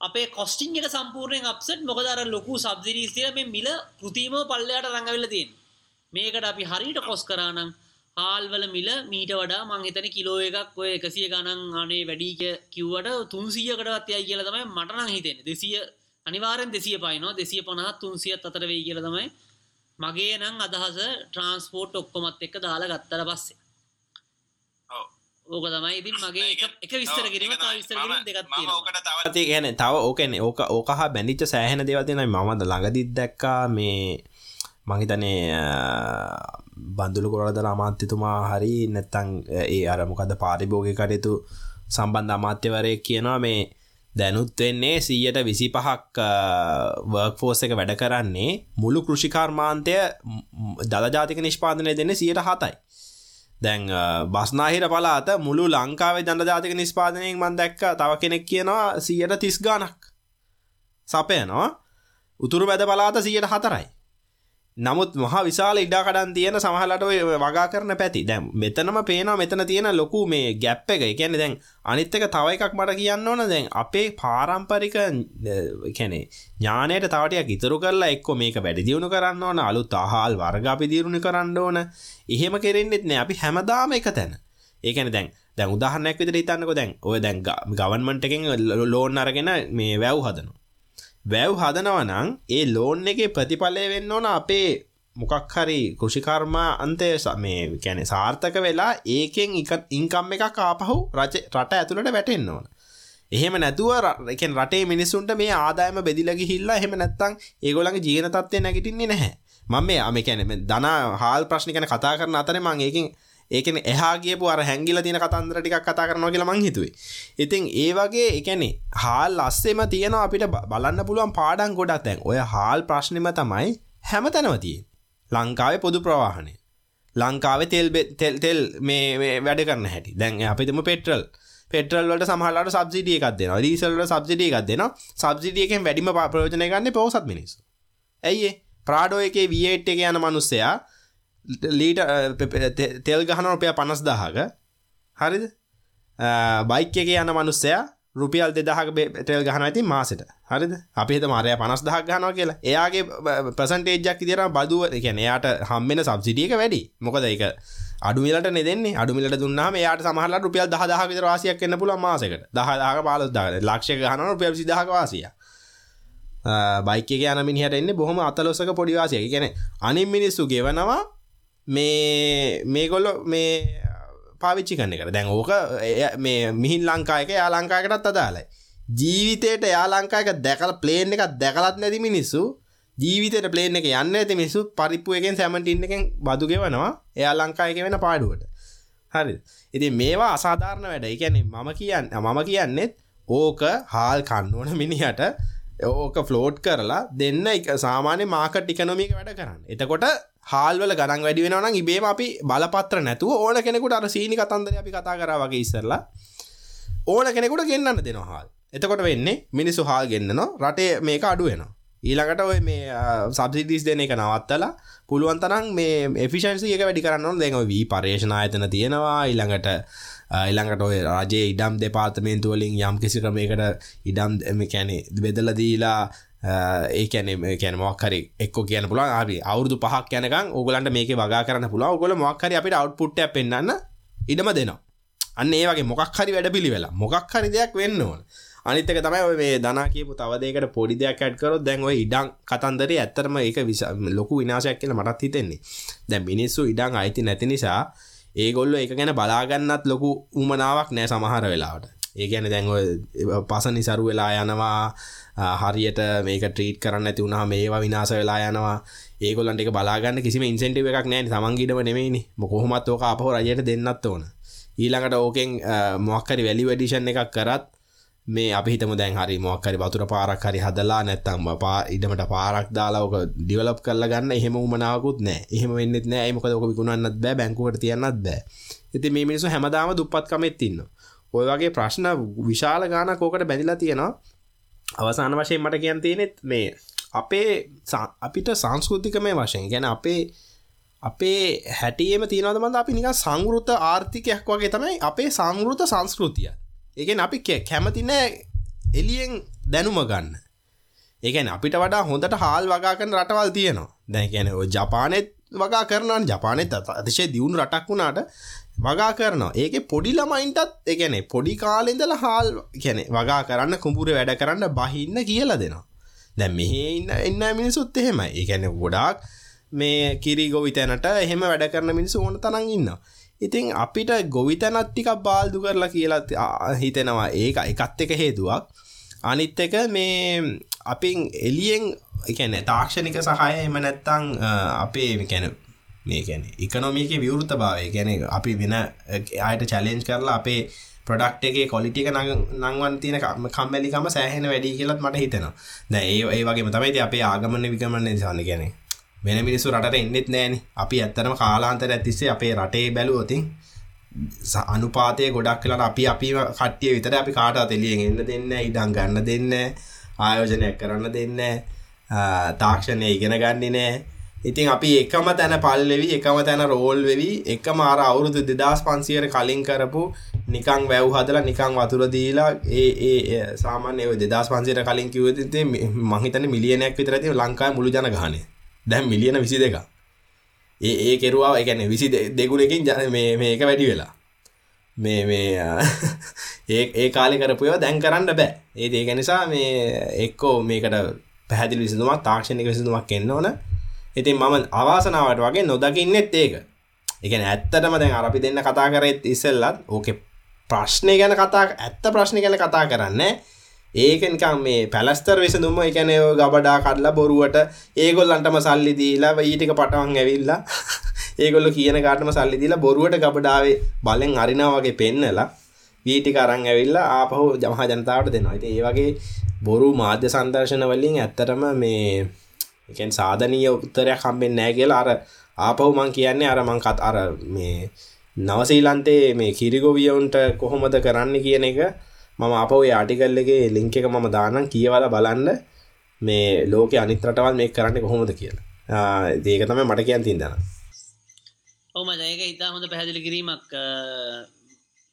අපේ කොස්ටිං එක සම්පූර්ණයෙන් අප්සෙට් මොකද අර ලොකු සබ්සිඩීස් තියෙන මේ මිල කෘතිමව පල්ලයට රඟවිලා තියෙන්නේ. මේකට අපි හරියට කොස් කරා නම් හාල්වල මිල මීට වඩා මං හිතන්නේ කිලෝ එකක් ඔය 100 ගණන් අනේ වැඩි කිව්වට 300කටවත් යයි කියලා තමයි මට නම් හිතෙන්නේ. 200 අනිවාර්යෙන් 200 පයින්නවා 250 300ත් අතර වෙයි කියලා තමයි මගේ නම් අදහස ට්‍රාන්ස්පෝර්ට් ඔක්කොමත් එක්ක දාලා ගත්තට පස්සේ. ඕක තමයි ඉතින් මගේ එක විස්තර කිරීම තව විස්තර කිරීම දෙකක් තියෙනවා. තව කියන්නේ තව ඕකනේ ඕක ඕක හා බැඳිච්ච සෑහෙන දේවල් තියෙනවා මම ළඟදිත් දැක්කා මේ මං හිතන්නේ බන්දුලු කොරදල අමාත්‍යතුමා හරි නැත්තං ඒ අර මොකද පාරිභෝගික කටයුතු සම්බන්ධ අමාත්‍යවරයෙක් කියනවා මේ දැනුත් වෙන්නේ සීයට විසි පහක් වර්ක්ෆෝස් එක වැඩ කරන්නේ මුළු කෘෂිකර්මාන්තය දළජාතික නිෂ්පාදනය දෙන්න සියට හතයි. දැන් බස්නාහිර පලාත මුළු ලංකාවේ දන්න ජාතික නිස්පාදනයෙන් මන් දැක්ක තව කෙනෙක් කියනවා සියට තිස් ගානක් සපයනවා. උතුරු බැද පලාත සියට හතරයි. නමුත් මහ විශාල ඉඩාකඩන් තියෙන සමහලට වගා කරන පැති. දැම් මෙතනම පේනවා මෙතන තියෙන ලොකු මේ ගැප් එක. එකැන දැන් අනිත් එක තව එකක් මට කියන්න ඕන. දැන් අපේ පාරම්පරික කැනෙ ඥානයට තවටයක් ඉතුරු කරලා එක්කො මේක වැඩි දියුණු කරන්න ඕන. අලුත් අහල් වර්ග අපි දියුණු කරන්න ඕන. එහෙම කෙරෙන්න්නෙත් නෑ. අපි හැමදාම එක තැන. ඒකැන දැන් දැන් උදාහරනැක් විතර ඉතන්නක දැන් ඔය දැන් ගවන්මන්ට එකෙන් ලෝන් අරගෙන මේ වැව් හදනු වැව් හදනවනං ඒ ලෝන් එක ප්‍රතිඵලය වෙන්න ඕන අපේ මොකක් හරි කෘෂිකර්මා අන්තය මේ කැනෙ සාර්ථක වෙලා ඒකෙන් ඉන්කම් එක කාපහු රච රට ඇතුළට වැටෙන්න්න ඕන. එහෙම නැතුව රකෙන් රටේ මිනිසුන්ට මේ ආදායම බෙදිලගි හිල්ලා එහෙම නැත්තං ඒගොලගේ ජීන තත්වය නැගටින්නේ නැහැ. මම මේ අම කැනෙ දනා හාල් ප්‍රශ්නිකන කතා කරන අතර මං ඒකින් ඒකන එහා ගියපු අර හැංගිල තියෙන කතන්දර ටිකක් කතා කරනවා කියලා මං හිතුවේ. ඉතින් ඒ වගේ ඒ කියන්නේ හාල් අස්සෙම තියෙන අපිට බලන්න පුළුවන් පාඩම් ගොඩක් දැන්. ඔය හාල් ප්‍රශ්නෙම තමයි හැමතැනම තියෙන්නේ. ලංකාවේ පොදු ප්‍රවාහනය. ලංකාවේ තෙල් තෙල් තෙල් මේ වැඩ කරන හැටි. දැන් අපිටම පෙට්‍රල් පෙට්‍රල් වලට සමහරලාට සබ්සිඩිය එකක් දෙනවා. ඩීසල් වලට සබ්සිඩිය එකක් දෙනවා. සබ්සිඩිය එකෙන් වැඩිම ප්‍රයෝජනය ගන්න පොහොසත් මිනිස්සු. ඇයි ඒ? ප්‍රාඩෝ එකේ V8 එක යන මිනිස්සයා ලීට තෙල් ගහන රුපිය පනස් දාහක හරිද බයික් එක යන මනුස්සයා රුපියල් දෙදහක තෙල් ගහන ඇති මාසට. හරිද? අපිත මාරය පනස් දහක් ගනවා කියලා. එයාගේ ප්‍රසන්ටේජක් තිර බදුව එකන එයාට හම්බෙන සබ්සිටියක වැඩි. මොකද එක අඩුමිලට නෙදෙන්නේ. අඩුමිලට දුන්නාම යාට සමහල රුපියල් දහදහ විතර වාසියක් කන්න පුල මාසකට. දහදාක පාලස් දාග ලක්ෂ ගහන රුපියල් සිදහක වාසිය බයික යන මිනිහට එන්නේ බොහොම අතලොස්සක පොඩිවාසිය ගැන අනින් මිනිස්සු ගෙවනවා මේ මේගොල්ලො මේ පාවිච්චි කන්න කර දැන් ඕක මේ මිහින් ලංකායක යා ලංකායකටත් අදාලයි ජීවිතයට යා ලංකායක දැකල ප්ලේන් එකක් දැකලත් නැති මිනිස්සු ජීවිතයට ප්ලේන් එක යන්න ඇති මිනිස්සු පරිප්පු එකෙන් සැමටින් එකෙන් බදු ගෙවනවා එයා ලංකායක වෙන පාඩුවට. හරි ඉති මේවා අසාධාරණ වැඩ. එකැනෙ මම කියන්න මම කියන්නෙත් ඕක හාල් කන්නවන මිනිහට ඕක ෆ්ලෝට් කරලා දෙන්න එක සාමාන්‍ය මාකට ඉකනොමික වැඩ කරන්න. එතකොට හාල්වල ගණන් වැඩි වෙනවනම් ඉබේම අපි බලපත්‍ර නැතුව ඕන කෙනෙකුට අර සීනි කතන්දර අපි කතා කරා වගේ ඉස්සරලා ඕන කෙනෙකුට ගෙන්න්න දෙනවා හාල්. එතකොට වෙන්නේ මිනිස්සු හාල් ගෙන්න්නනවා රටේ මේක අඩුවෙනවා ඊළඟට ඔය මේ සබසිඩිස් දෙන එක නවත්තලා පුළුවන් තරම් මේ එෆිෂන්සි එක වැඩි කරන්න දෙක වී පර්ේෂණ ඇතන තියෙනවා. ඊළඟට ඉළඟට ඔය රජයේ ඉඩම් දෙපාර්තමේන්තුවලින් යම් කිසි ක්‍රමයකට ඉඩම් කැනෙ බෙදල දීලා ඒකැන කැන මොක්හරි එක්ක කියන පුලා ආරි අවුදු පහක් යනකම් ඔගලන්ට මේක වගා කරන්න පුලා ඔගොල මොක්හරි අපිට අවට්පුට්ට පෙන්න්න ඉඩම දෙනවා. අන්න ඒ වගේ මොකක් හරි වැඩ පිළිවෙලා මොකක් හරි දෙයක් වෙන්න ඕන. අනිතක තමයි මේ දනා කියපු තවදේකට පොඩි දෙයක් ඇඩ්කරොත් දැන්ව ඉඩං කතන්දරේ ඇත්තරම ඒක විස ලොකු විනාශයක් කියල මටත් හිතෙන්නේ. දැ මිනිස්සු ඉඩං අයිති නැති නිසා ඒගොල්ල එක ගැන බලාගන්නත් ලොකු උමනාවක් නෑ සමහර වෙලාවට. ඒ ගැන දැන්ව පස නිසරු වෙලා යනවා හරියට මේක ට්‍රීට් කරන්න ඇති වුණා මේවා විනාස වෙලා යනවා. ඒගොල්ලන්ට එක බලාගන්න කිසිම ඉන්සෙන්ටිව එකක් නෑ. සමන්ගීටම නෙමේනි මොකොහොමත් ඕක අපහ රජයට දෙන්නත් ඕන. ඊළඟට ඕකෙන් මොක්කරි වැලි වැඩිෂන් එකක් කරත් මේ අපි හිතම දැන් හරි මොක්කරි වතුර පාරක් හරි හදලා නැත්තම් පා ඉඩමට පාරක් දාලාක ඩිවලප් කරල ගන්න එහෙම උමනාවකුත් නෑ එහෙම වෙන්නෙත් නෑ ඒමක ෝක විකුණන්නත් බෑ බැංකුවට තියන්නත් බෑ. ඇති මේ මිනිසු හැමදාම දුප්පත්කමෙත් ඉන්න ඔය වගේ ප්‍රශ්න විශාල ගාන කෝකට බැඳිලා තියෙනවා. අවසාන වශයෙන් මට කියන් තියෙනෙත් මේ අපේ අපිට සංස්කෘතිකමය වශයෙන් ගැන අපේ අපේ හැටියම තියනවද මඳ අපි නික සංගෘත ආර්ථිකයක් වගේ තමයි අපේ සංගෘත සංස්කෘතිය. ඒකෙන් අපි කැමති නෑ එලියෙන් දැනුම ගන්න. ඒකැන අපිට වඩා හොඳට හාල් වගා කරන රටවල් තියෙනවා. දැන් ගැන ජපානෙත් වගා කරනන් ජපානෙත් අතිශය දියුණු රටක් වුණාට වගා කරනවා. ඒක පොඩි ළමයින්ටත් එකන පොඩි කාලෙදල හාල් ගැන වගා කරන්න කුඹුර වැඩ කරන්න බහින්න කියලා දෙනවා. දැ මෙහෙ ඉන්න එන්න මිනිසුත් එහෙම ඒකැන ගොඩාක් මේ කිරි ගොවි තැනට එහෙම වැඩ කරන මිනිසු ඕන තරන් ඉන්නවා. ඉතින් අපිට ගොවිතැනත් ටිකක් බාල්දු කරලා කියලා හිතෙනවා. ඒක එකත් එක හේතුවක්. අනිත් එක මේ අපින් එලියෙන් එකන තාක්ෂණික සහය එම නැත්තං අපේ කැන මේ කැන ඉකනොමික විවෘත භාවය. ගැන අපි වෙන අයට චලෙන්ජ් කරලා අපේ ප්‍රඩක්් එකේ කොලිටික නංවන් තියන කම්මැලිකම සෑහෙන වැඩි කියලත් මට හිතෙනවා. දැ ඒ ඒ වගේ තමයි අපේ ආගමන විකමන්න සන්න ගැනේ වෙන මිනිස්සු රට එන්නෙත් නෑන. අපි ඇත්තරම කාලාන්තර ඇතිස්සේ අපේ රටේ බැලුවතින් අනුපාතය ගොඩක් කලට අපි අපි කට්ටිය විතර අපි කාට අතෙලියෙන් එන්න දෙන්න ඉඩම් ගන්න දෙන්න ආයෝජනයක් කරන්න දෙන්න තාක්ෂණය ඉගෙන ගන්නේ නෑ. ඉතින් අපි එකම තැන පල්ලෙවි එකම තැන රෝල් වෙවි එක මාර අවුරුදු දෙදස් පන්සියට කලින් කරපු නිකං වැව් හදලා නිකං වතුර දීලා ඒ ඒ සාමාන්‍ය දෙදස් පන්සියට කලින් කිවතේ මහිතන මිලියනයක් විතරති ලංකායි මුළු ජන ගහනේ දැම් මිලියන විසි දෙක ඒ ඒ කෙරවා එකැන විසි දෙගුණකින් ජන මේ මේක වැඩි වෙලා. මේ මේ ඒ ඒ කාලි කරපුයව දැන් කරන්න බෑ. ඒ ඒක නිසා මේ එක්කෝ මේකට පැහැදිලි විසිදුමක් තාක්ෂණක විසිදුමක් එන්න ඕන. ඉතින් මම අවාසනාවට වගේ නොදකින්නෙත් ඒක. එකන ඇත්තටම දැන් අරපි දෙන්න කතා කරෙත් ඉස්සෙල්ලත් ඕකෙ ප්‍රශ්නය ගැන කතා ඇත්ත ප්‍රශ්න ගැන කතා කරන්න ඒකනිකම් මේ පැලස්තර විසඳුම එකැන ගබඩා කඩලා බොරුවට ඒගොල්ලන්ටම සල්ලි දීලා ඊටික පටවන් ඇවිල්ලා ඒගොල්ල කියන කාටම සල්ලි දීලා බොරුවට ගබඩාවේ බලෙන් අරිනා වගේ පෙන්නලා වීටික අරං ඇවිල්ලා ආපහු ජමහා ජනතාවට දෙනවා. ඉතින් ඒ වගේ බොරු මාධ්‍ය සංදර්ශන වලින් ඇත්තටම මේ එකෙන් සාධනීය උත්තරයක් හම්බෙන්නේ නැහැ කියලා අර ආපහු මං කියන්නේ අර මං කත් අර මේ නවසීලන්තේ මේ කිරිගොවියවුන්ට කොහොමද කරන්න කියන එක මම අප ඔය ආටිකල් එකේ ලිංක එක මම දානම් කියවල බලන්න මේ ලෝක අනිත් රටවල් මේ කරන්න කොහොමද කියලා. ඒක තම මට කියන් තින්දන ඕම ජයක ඉතා හොඳ පැහැදිලි කිරීමක්.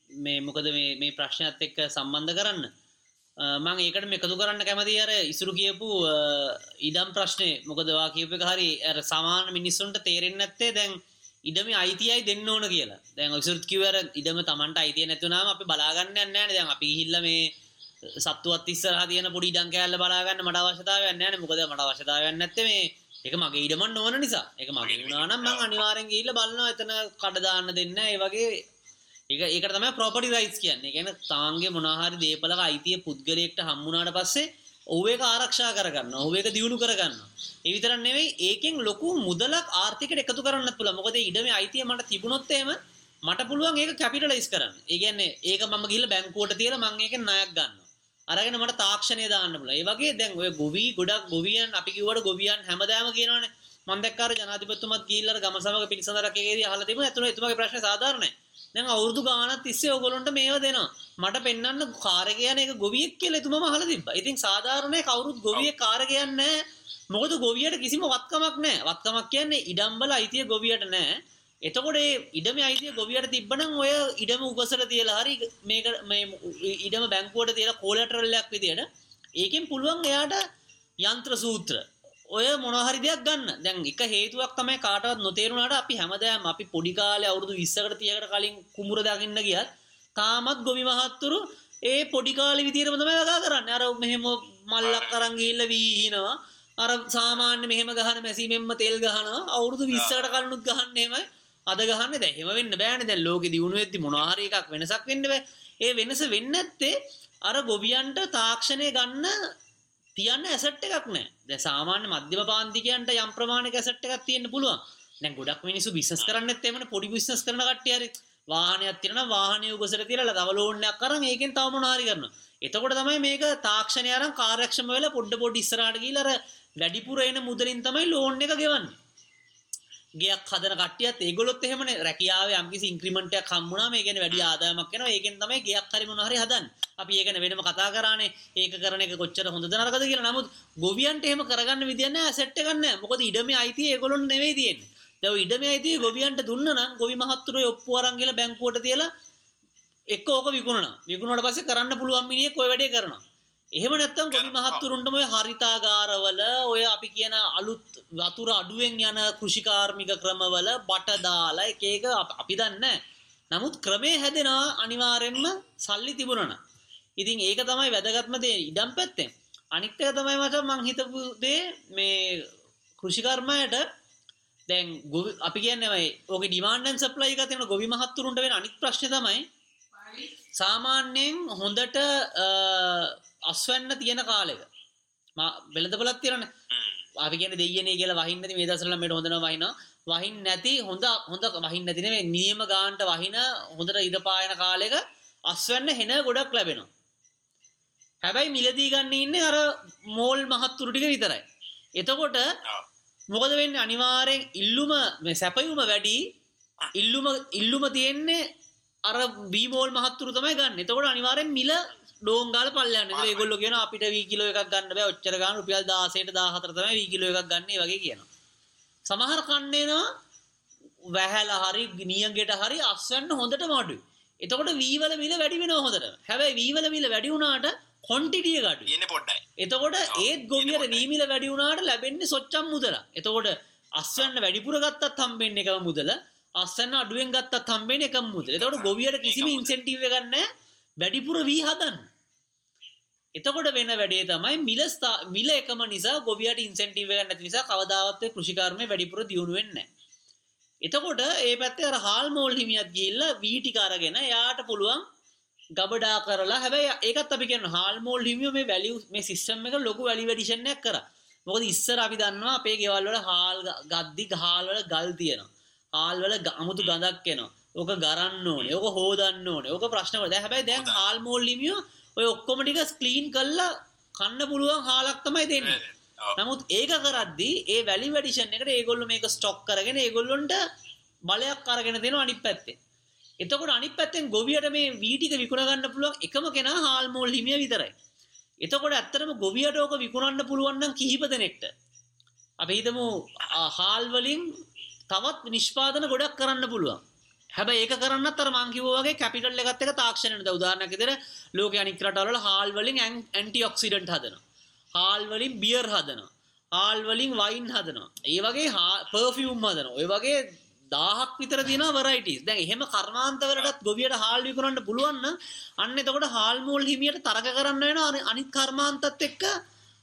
මේ මොකද මේ ප්‍රශ්නයත් එක්ක සම්බන්ධ කරන්න? මං ඒකට එකතු කරන්න කැමති අර ඉසුරු කියපු ඉඩම් ප්‍රශ්නය මොකදවා කියප හරි සමාන මිනිස්සුන්ට තේරෙන් ඇත්තේ දැන් ඉඩම අයිතියයි දෙන්න ඕන කියලා. දැන් ඔක්සුත් කිවර ඉඩම තමන්ට අයිතිය නැතුනාම අපි බලාගන්න යන්න දැන් අපි හිල්ල මේ සත්තුවත් ඉස්සරහ තියන පොඩි ඩං කෑල්ල බලාගන්න මට අවශ්‍යතාවයන්න න. මොකද මට අවශ්‍යතාවයන්න නැත්ත මේ එක මගේ ඉඩමන් නොවන නිසා. එක මගේ වුණනම් මං අනිවාරෙන් ඉල්ල බලන්න එතන කඩදාන්න දෙන්න ඒ වගේ එක ඒක තම ප්‍රොපටි රයිස් කියන්නේ. ගැන තාන්ගේ මොනාහරි දේපලක අයිතිය පුද්ගලයෙක්ට හම්මුණට පස්සේ ඔහුඒක ආරක්ෂා කරගන්න ඔහුඒක දියුණු කරගන්න එවිතරන් නෙවෙයි ඒකෙන් ලොකු මුදලක් ආර්ථිකට එකතු කරන්න පුළ මොකද ඉඩම අයිතිය මට තිබුණොත්තේම මට පුළුවන් ඒක කැපිටලයිස් කරන්න. ඒගන්නේ ඒක මම ගිල බැංකෝට තියල මංඒක නයක් ගන්න අරගෙන මට තාක්ෂණය දාන්න පුල ඒ වගේ දැන් ඔය ගොවී ගොඩක් ගොවියන් අපි කිවට ගොවියන් හැමදාම කියනවන මන්දක්කාර ජනාතිපත්තුමත් කියීල්ල ගමසමක පිසඳරකගේ හලතිම ඇතුළ එතුමගේ ප්‍රශ්න සාධාරණය. දැන් අවුරුදු ගානත් තිස්සේ ඔගොලොන්ට මේවා දෙනවා. මට පෙන්න්න කාරගයන එක ගොවියෙක් කියල එතුම හල තිබ ඉතින් සාධාරණය කවුරුත් ගොවිය කාරගයන්න මොකද ගොවියට කිසිම වත්කමක් නෑ වත්කමක් කියන්නේ ඉඩම්බල අයිතිය ගොවියට නෑ එතකොට ඉඩම අයිතිය ගොවියට තිබ්බනම් ඔය ඉඩම උගසර තියලා හරි මේක ඉඩම බැංකුවට තියලා කෝලටරල්ලයක් විදියට ඒකෙන් පුළුවන් එයාට යන්ත්‍ර සූත්‍ර ඔය මොනහරි දෙයක් ගන්න. දැන් එක හේතුවක් තමයි කාටවත් නොතේරුණාට අපි හැමදාම අපි පොඩි කාලේ අවුරුදු 20කට 30කට කලින් කුඹුර දකින්න ගියත් තාමත් ගොවි මහත්තුරු ඒ පොඩි කාලේ විදියටම තමයි වගා කරන්නේ. අර මෙහෙම මල්ලක් අරන් ගිහිල්ලා වීහිනවා. අර සාමාන්‍ය මෙහෙම ගහන මැසීමෙන්ම තෙල් ගහනවා. අවුරුදු 20කට කලිනුත් ගහන්නේ එහෙමයි අද ගහන්නේ දැන් එහෙම වෙන්න බෑනේ. දැන් ලෝකෙ දියුණු වෙද්දි මොනවා හරි එකක් වෙනසක් වෙන්න බෑ. ඒ වෙනස වෙන්නේ නැත්තේ අර ගොවියන්ට තාක්ෂණය ගන්න තියන්න ඇසට් එකක් නෑ. දැන් සාමාන්‍ය මධ්‍යම පාන්තිකයන්ට යම් ප්‍රමාණයක ඇසට් එකක් තියෙන්න පුළුවන්. දැන් ගොඩක් මිනිස්සු බිස්නස් කරන්නත් එමනේ පොඩි බිස්නස් කරන කට්ටිය හරි. වාහනයක් තියෙනවා වාහනේ උගසට තියලා තව ලෝන් එකක් අරන් ඒකෙන් තව මොනවා හරි කරනවා. එතකොට තමයි මේක තාක්ෂණය අරන් කාර්යක්ෂම වෙලා පොඩ පොඩ ඉස්සරහට ගිහිල්ලා අර වැඩිපුර එන මුදලින් තමයි ලෝන් එක ගෙවන්නේ ගයක් හදන කටියත් ඒගොලොත් එහෙම රැකියාව යම්කිසි ඉන්ක්‍රිමෙන්ට් එකක් හම්බුණා මේ කියන්නේ වැඩි ආදායමක් එනවා. ඒකෙන් තමයි ගයක් හරි මොනවා හරි හදන්නේ. අපි ඒක වෙනම කතා කරානේ. ඒක කරන එක කොච්චර හොඳද නරකද කියලා. නමුත් ගොවියන්ට එහෙම කරගන්න විදියක් නැහැ ඇසෙට් එකක් නැහැ. මොකද ඉඩමේ අයිතිය ඒගොල්ලොන්ට නෙවෙයි තියෙන්නේ. දැන් ඉඩමේ අයිතිය ගොවියන්ට දුන්නා නම් ගොවි මහත්තුරු ඔප්පු අරන් ගිහලා බැංකුවට තියලා එක්ක ඕක විකුණනවා. විකුණුවාට පස්සේ කරන්න පුළුවන් මිනිහෙක් ඔය වැඩේ කරනවා. එහෙම නැත්තම් ගොවි මහත්තුරුන්ටම ඔය හරිතාගාරවල ඔය අපි කියන අලුත් වතුර අඩුවෙන් යන කෘෂිකාර්මික ක්‍රමවල බට දාලා එක එක අපි දන්නේ නමුත් ක්‍රමේ හැදෙනවා අනිවාර්යෙන්ම සල්ලි තිබුණා ඉතින් ඒක තමයි වැදගත්ම දේ. ඉඩම් පැත්තෙන්. අනිත් එක තමයි මචං මං හිතපු දේ මේ කෘෂිකර්මයට දැන් ගොවි අපි කියන්නේ මේ ඕකේ ඩිමාන්ඩ් ඇන්ඩ් සප්ලයි එක තියෙන ගොවි මහත්තුරුන්ට වෙන අනිත් ප්‍රශ්නේ තමයි සාමාන්‍යයෙන් හොඳට අස්වැන්න තියෙන කාලෙක වෙළඳපොලක් තියෙනනේ. අපි කියන්නේ දෙයියනේ කියලා වහින්න නැති මේ දවස්වල මේට හොඳනවා වහිනවා. වහින් නැති හොඳ හොඳ වහින් නැති නෙමෙයි නියම ගානට වහින හොඳට ඉර පායන කාලෙක අස්වැන්න හෙන ගොඩක් ලැබෙනවා. හැබැයි මිලදී ගන්න ඉන්නේ අර මෝල් මහත්තුරු ටික විතරයි. එතකොට මොකද වෙන්නේ? අනිවාර්යෙන් ඉල්ලුම මේ සැපයුම වැඩි. ඉල්ලුම ඉල්ලුම තියෙන්නේ අර බීමෝල් මහත්තුරු තමයි ගන්න. එතකොට අනිවාර්යෙන් මිල ඩෝංගාල පල්ලයන් ඉතින් ඒගොල්ලෝ කියනවා අපිට වී කිලෝ එකක් ගන්න බෑ. ඔච්චර ගන්න රුපියල් 16ට 14 තමයි වී කිලෝ එකක් ගන්න ඒ වගේ කියනවා. සමහර කන්නේනවා වැහැලා හරි නියඟෙට හරි අස්වැන්න හොඳටම අඩුයි එතකොට වී වල මිල වැඩි වෙනවා හොඳට. හැබැයි වී වල මිල වැඩි වුණාට කොන්ටිටිය ගඩු ඉන්නේ පොඩ්ඩයි. එතකොට ඒත් ගොවියට වී මිල වැඩි වුණාට ලැබෙන්නේ සොච්චම් මුදල. එතකොට අස්වැන්න වැඩිපුර ගත්තත් හම්බෙන්නේ එකම මුදල. අස්සන්න අඩුවෙන් ගත්තත් හම්බෙන්නේ එකම මුදල. එතකොට ගොවියට කිසිම ඉන්සෙන්ටිව් එකක් නැහැ වැඩිපුර වී හදන්න. එතකොට වෙන වැඩේ තමයි මිල මිල එකම නිසා ගොවියට ඉන්සෙන්ටිව් එකක් නැති නිසා කවදාවත් කෘෂිකර්මය වැඩිපුර දියුණු වෙන්නේ එතකොට ඒ පැත්තේ අර හාල් මෝල් හිමියත් ගිහිල්ලා වී ටික අරගෙන එයාට පුළුවන් ගබඩා කරලා හැබැයි ඒකත් අපි කියන හාල් මෝල් හිමියෝ මේ වැලියු මේ සිස්ටම් එක ලොකු වැලියු ඇඩිෂන් එකක් කරා. මොකද ඉස්සර අපි දන්නවා අපේ ගෙවල් වල හාල් ගද්දි හාල් වල ගල් තියෙනවා. හාල් වල අමුතු ගඳක් එනවා. ඕක ගරන්න ඕනේ ඕක හෝදන්න ඕනේ. ඕක ප්‍රශ්න වල. දැන් හැබැයි දැන් හාල් මෝල් ලිමියෝ ඔය ඔක්කොම ටික ස්ක්ලීන් කරලා කන්න පුළුවන් හාලක් තමයි දෙන්නේ. නමුත් ඒක කරද්දී ඒ වැලි වැඩිෂන් එකට ඒගොල්ලෝ මේක ස්ටොක් කරගෙන ඒගොල්ලොන්ට බලයක් අරගෙන දෙනවා අනිත් පැත්තේ. එතකොට අනිත් පැත්තෙන් ගොවියට මේ වී ටික විකුණ ගන්න පුළුවන් එකම කෙනා හාල් මෝල් හිමිය විතරයි. එතකොට ඇත්තටම ගොවියට ඕක විකුණන්න පුළුවන් නම් කිහිප දෙනෙක්ට. අපි හිතමු හාල් වලින් තවත් නිෂ්පාදන ගොඩක් කරන්න පුළුවන් හැබැයි ඒක කරන්න අර මං කිව්වා වගේ කැපිටල් එකත් එක තාක්ෂණයට උදාහරණයක් විදිහට ලෝකේ අනික් රටවල හාල් වලින් ඇන්ටි ඔක්සිඩන්ට් හදනවා. හාල් වලින් බියර් හදනවා. හාල් වලින් වයින් හදනවා. ඒ වගේ පර්ෆියුම් හදනවා. ඔය වගේ දාහක් විතර තියෙන වරයිටිස්. දැන් එහෙම කර්මාන්තවලටත් ගොවියට හාල් විකුණන්න පුළුවන් නම් අන්න එතකොට හාල් මෝල් හිමියට තරක කරන්න වෙනවා අනිත් කර්මාන්තත් එක්ක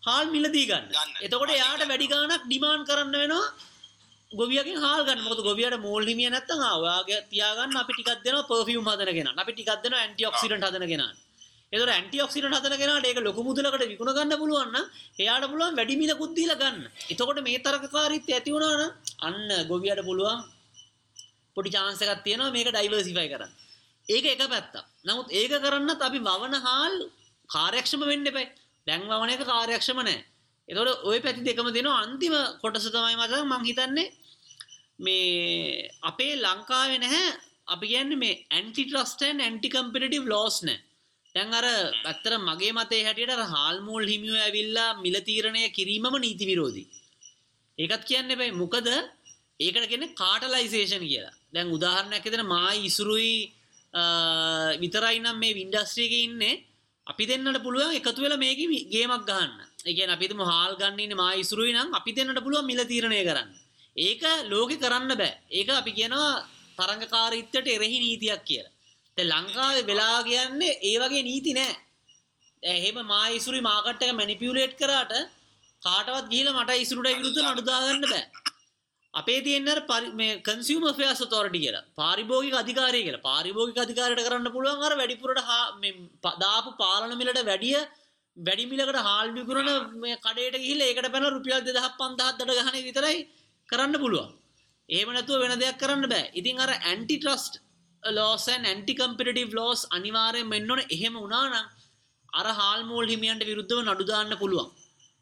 හාල් මිලදී ගන්න. එතකොට එයාට වැඩි ගාණක් ඩිමාන්ඩ් කරන්න වෙනවා ගොවියගෙන් හාල් ගන්න මොකද ගොවියට මෝල් හිමිය නැත්තම් ආ ඔයාගේ තියාගන්න අපි ටිකක් දෙනවා පර්ෆියුම් හදන කෙනා. අපි ටිකක් දෙනවා ඇන්ටි ඔක්සිඩන්ට් හදන කෙනා. ඒතර ඇන්ටි ඔක්සිඩන්ට් හදන කෙනාට ඒක ලොකු මුදලකට විකුණ ගන්න පුළුවන් නම් එයාට පුළුවන් වැඩි මිලකුත් දීලා ගන්න. එතකොට මේ තරකකාරීත්වය ඇති වුණා නම් අන්න ගොවියට පුළුවන් පොඩි chance එකක් තියෙනවා මේක ඩයිවර්සිෆයි කරන්න. ඒක එක පැත්තක්. නමුත් ඒක කරන්නත් අපි වවන හාල් කාර්යක්ෂම වෙන්න එපා. දැන් වවන එක කාර්යක්ෂම නැහැ. එතකොට ওই පැති දෙකම දෙනවා අන්තිම කොටස තමයි මට මං හිතන්නේ මේ අපේ ලංකාවේ නැහැ අපි කියන්නේ මේ anti trust and anti competitive laws නෑ. දැන් අර ඇත්තට මගේ මතේ හැටියට අර හාල් මූල් හිමියෝ ඇවිල්ලා මිල තීරණය කිරීමම නීති විරෝධී. ඒකත් කියන්න එපා. මොකද ඒකට කියන්නේ කාටලයිසේෂන් කියලා. දැන් උදාහරණයක් විදිහට මායි ඉසුරුයි විතරයි නම් මේ ඉන්ඩස්ට්‍රි එකේ ඉන්නේ අපි දෙන්නට පුළුවන් එකතු වෙලා මේක ගේමක් ගන්න එකන අපිතුම හාල් ගන්නන්නේ මා ඉසුරුයි නම් අපි දෙන්නට පුළුවන් මිල තීරණය කරන්න ඒක ලෝකෙ කරන්න බෑ. ඒක අපි කියනවා තරඟකාරීත්වයට එරෙහි නීතියක් කියලා. දැන් ලංකාවේ වෙලා කියන්නේ ඒ වගේ නීති නෑ. එහෙම මා ඉසුරි මාකට් එක මැනිපියුලේට් කරාට කාටවත් ගිහිල්ලා මට ඉසුරුට විරුද්ධව නඩු දාගන්න බෑ. අපේ තියෙන මේ කන්සියුමර් ෆෙයර්ස් ඔතොරිටි කියලා. පාරිභෝගික අධිකාරිය කියලා. පාරිභෝගික අධිකාරියට කරන්න පුළුවන් අර වැඩිපුරට දාපු පාලන මිලට වැඩිය වැඩි මිලකට හාල් විකුණන මේ කඩේට ගිහිල්ලා ඒකට පැන රුපියල් 2500 දඩ ගහන විතරයි කරන්න පුළුවන්. එහෙම නැතුව වෙන දෙයක් කරන්න බෑ. ඉතින් අර anti trust laws and anti competitive laws අනිවාර්යෙන් වෙන්න ඕනේ. එහෙම වුණා නම් අර හාල් මෝල් හිමියන්ට විරුද්ධව නඩු දාන්න පුළුවන්.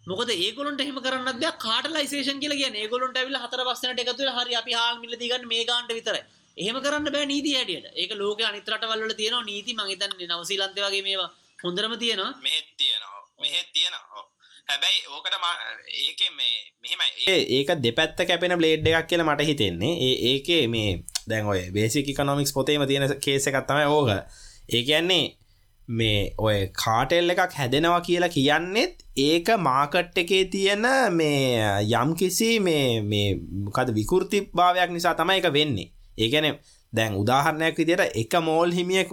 මොකද ඒගොල්ලන්ට එහෙම කරන්නත් බෑ කාටලයිසේෂන් කියලා කියන්නේ. ඒගොල්ලොන්ට ඇවිල්ලා හතර පහ දෙනාට එකතු වෙලා හරි අපි හාල් මිල දී ගන්න මේ ගානට විතරයි. එහෙම කරන්න බෑ නීති හැටියට. ඒක ලෝකේ අනිත් රටවල් වල තියෙනවා නීති මං හිතන්නේ නවසීලන්තේ වගේ මේවා හොඳටම තියෙනවා. මෙහෙත් තියෙනවා. මෙහෙත් තියෙනවා. හැබැයි ඕකට ඒක මේ මෙහෙමයි ඒක දෙපැත්ත කැපෙන බ්ලේඩ් එකක් කියලා මට හිතෙන්නේ. ඒ ඒකේ මේ දැන් ඔය බේසික් ඉකොනොමික්ස් පොතේම තියෙන කේස් එකක් තමයි ඕක. ඒ කියන්නේ මේ ඔය කාටෙල් එකක් හැදෙනවා කියලා කියන්නෙත් ඒක මාකට් එකේ තියෙන මේ යම් කිසි මේ මොකද විකෘති භාවයක් නිසා තමයි එක වෙන්නේ ඒගැන දැන් උදාහරණයක් විදියට එක මෝල් හිමියෙක්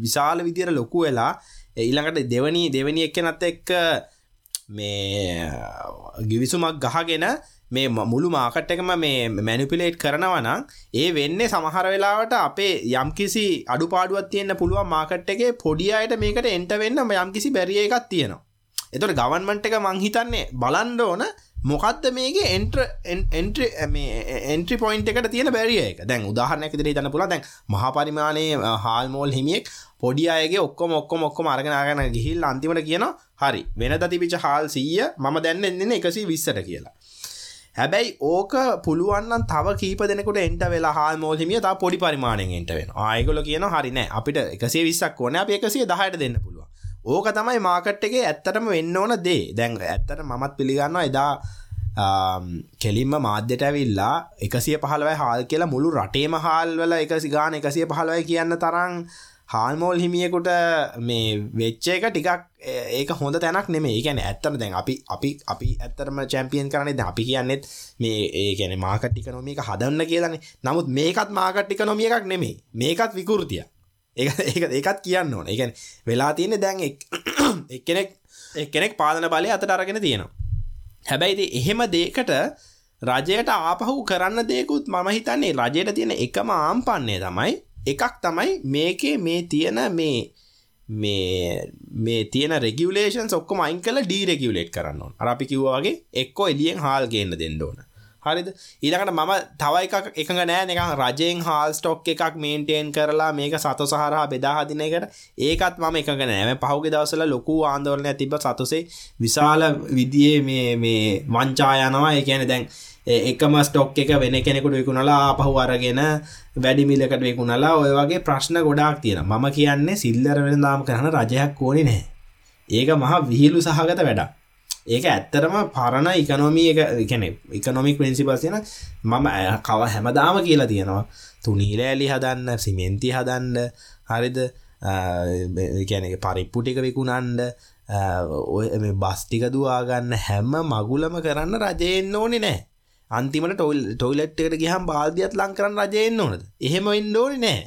විශාල විදියට ලොකු වෙලා ඊළඟට දෙවනි දෙවනි එක්කෙනත් එක්ක මේ ගිවිසුමක් ගහගෙන මේ මුළු මාකට් එකම මේ මැනිපිලේට් කරනවා නම් ඒ වෙන්නේ සමහර වෙලාවට අපේ යම්කිසි අඩුපාඩුවක් තියෙන්න පුළුවන් මාකට් එකේ පොඩි අයට මේකට එන්ට වෙන්න යම්කිසි බැරිය එකක් තියෙනවා. එතකොට ගවර්න්මන්ට් එක මං හිතන්නේ බලන්න ඕන මොකක්ද මේක එන්ට්‍ර එන්ට්‍රි පොයින්ට එකට තියෙන බැරිය එක දැන් උදාහරණයක් දිරේ තන්න පුළ දැන් මහපරිමාණයේ හාල් මෝල් හිමියෙක් පොඩි අයගේ ඔක්කොම ඔක්කොම ඔක්කොම අරගෙනගෙන ගිහිල් අන්තිමට කියන හරි වෙන දතිපිච හාල් සීය? මම දැන්න එන්නේ එකසි විස්සට කියලා. හැබැයි ඕක පුළුවන්න්න තව කීප දෙනෙකුට එන්ට වෙලා හා මෝහිමිය තා පොඩි පරිමාණයෙන් එන්ට වෙන ආයගොල කියන හරිනෑ අපිට එකසේ විස්සක් ඕන අප එකසිේ දහයට දෙන්න පුළුව ඕක තමයි මාකට් එක ඇත්තටම වෙන්න ඕන දේ. දැන් ඇත්තට මමත් පිළිගන්න එදා කෙලින්ම මාධ්‍යට ඇවිල්ලා එකසිය පහලවයි හාල් කියලා මුළු රටේම හාල්වල එකසි ගාන එකසිය පහලවයි කියන්න තරම් හාල්මෝල් හිමියකුට මේ වෙච්ච එක ටිකක් ඒක හොඳ තැනක් නෙමේ ගැන ඇත්තම දැන් අපි අපි අපි ඇත්තරම චැම්පියන් කරන අපි කියන්නෙත් මේ ඒගැන මාකට්ටික නොමික හදන්න කියලන්නේ නමුත් මේකත් මාකට්ටික නොමිය එකක් නෙමේ මේකත් විකෘතිය ඒ ඒ ඒකත් කියන්න ඕන. එකැන වෙලා තියෙන දැන් එක්කෙනෙක් එක්කෙනෙක් පාලන බලය අතට අරගෙන තියෙනවා. හැබැයිති එහෙම දේකට රජයට ආපහු කරන්න දෙකුත් මම හිතන්නේ රජයට තියෙන එකම ආම්පන්නේ තමයි එකක් තමයි මේකේ මේ තියෙන මේ මේ මේ තියෙන රෙගියලේෂන් ඔක්කොම අයින් කල ඩීරෙගියලේට් කරන්න ඕන. අර අපි කිව්වාගේ එක්කෝ එලියෙන් හාල් ගේන්න දෙන්න ඕන. හරිද? ඊළඟට මම තව එකක් එක නෑ. නිකන් රජයෙන් හාල් ස්ටොක් එකක් මේන්ටේන් කරලා මේක සතු සහරහා බෙදාහදින එකට ඒකත් මම එක නෑම පහුගේ දවසල ලොකු ආන්දෝලනය තිබ සතුසේ විශාල විදියේ මේ මේ වංචායනවා ඒ කියන දැන් එකම ස්ටොක් එක වෙන කෙනෙකුට විකුණලා පහු අරගෙන වැඩිමිලකට විකුණලා ඔය වගේ ප්‍රශ්න ගොඩාක් තියෙන මම කියන්නේ සිල්ලර වෙන දාම කරන රජයක් ඕනි නෑ ඒක මහා විහිලු සහගත වැඩක්. ඒක ඇත්තරම පරණ ඉකනොමී එක කැනෙ ඉකනොමික් පින්සිපස් යන මම කව හැමදාම කියලා තියෙනවා. තුනීලෑලි හදන්න සිමෙන්ති හදන්න හරිද? කැනෙ පරිප්පුටික විකුණන්ඩ ඔය බස්ටික දවාගන්න හැම මගුලම කරන්න රජයෙන් ඕනි නෑ අන්තිමට ටොල් ටොයිලට්කට ගහම් බාධියත් ලං කරන්න රජයෙන් ඕනද? එහෙම ඉන්න ඕනි නෑ.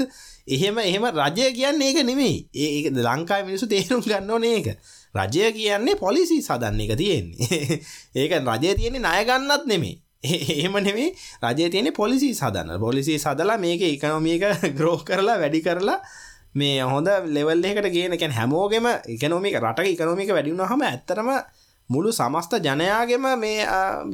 එහෙම එහෙම රජය කියන්නේ ඒක නෙමෙයි. ඒ ලංකායි මිනිසු තේරුම් ගන්න ඕනේ ඒක. රජය කියන්නේ පොලිසි සදන්න එක තියෙන්නේ. ඒක රජය තියෙන්නේ ණයගන්නත් නෙමේ එහෙම නෙමේ රජය තියෙන පොලිසි සදන්න. පොලිසි සදලා මේක එකනොමික ග්‍රෝ කරලා වැඩි කරලා මේ හොඳ ලෙවල් එකට ගේනකැන් හැමෝගෙම එකනොමික රට එකනොමික වැඩිුණ හම ඇත්තරම මුළු සමස්ත ජනයාගෙම මේ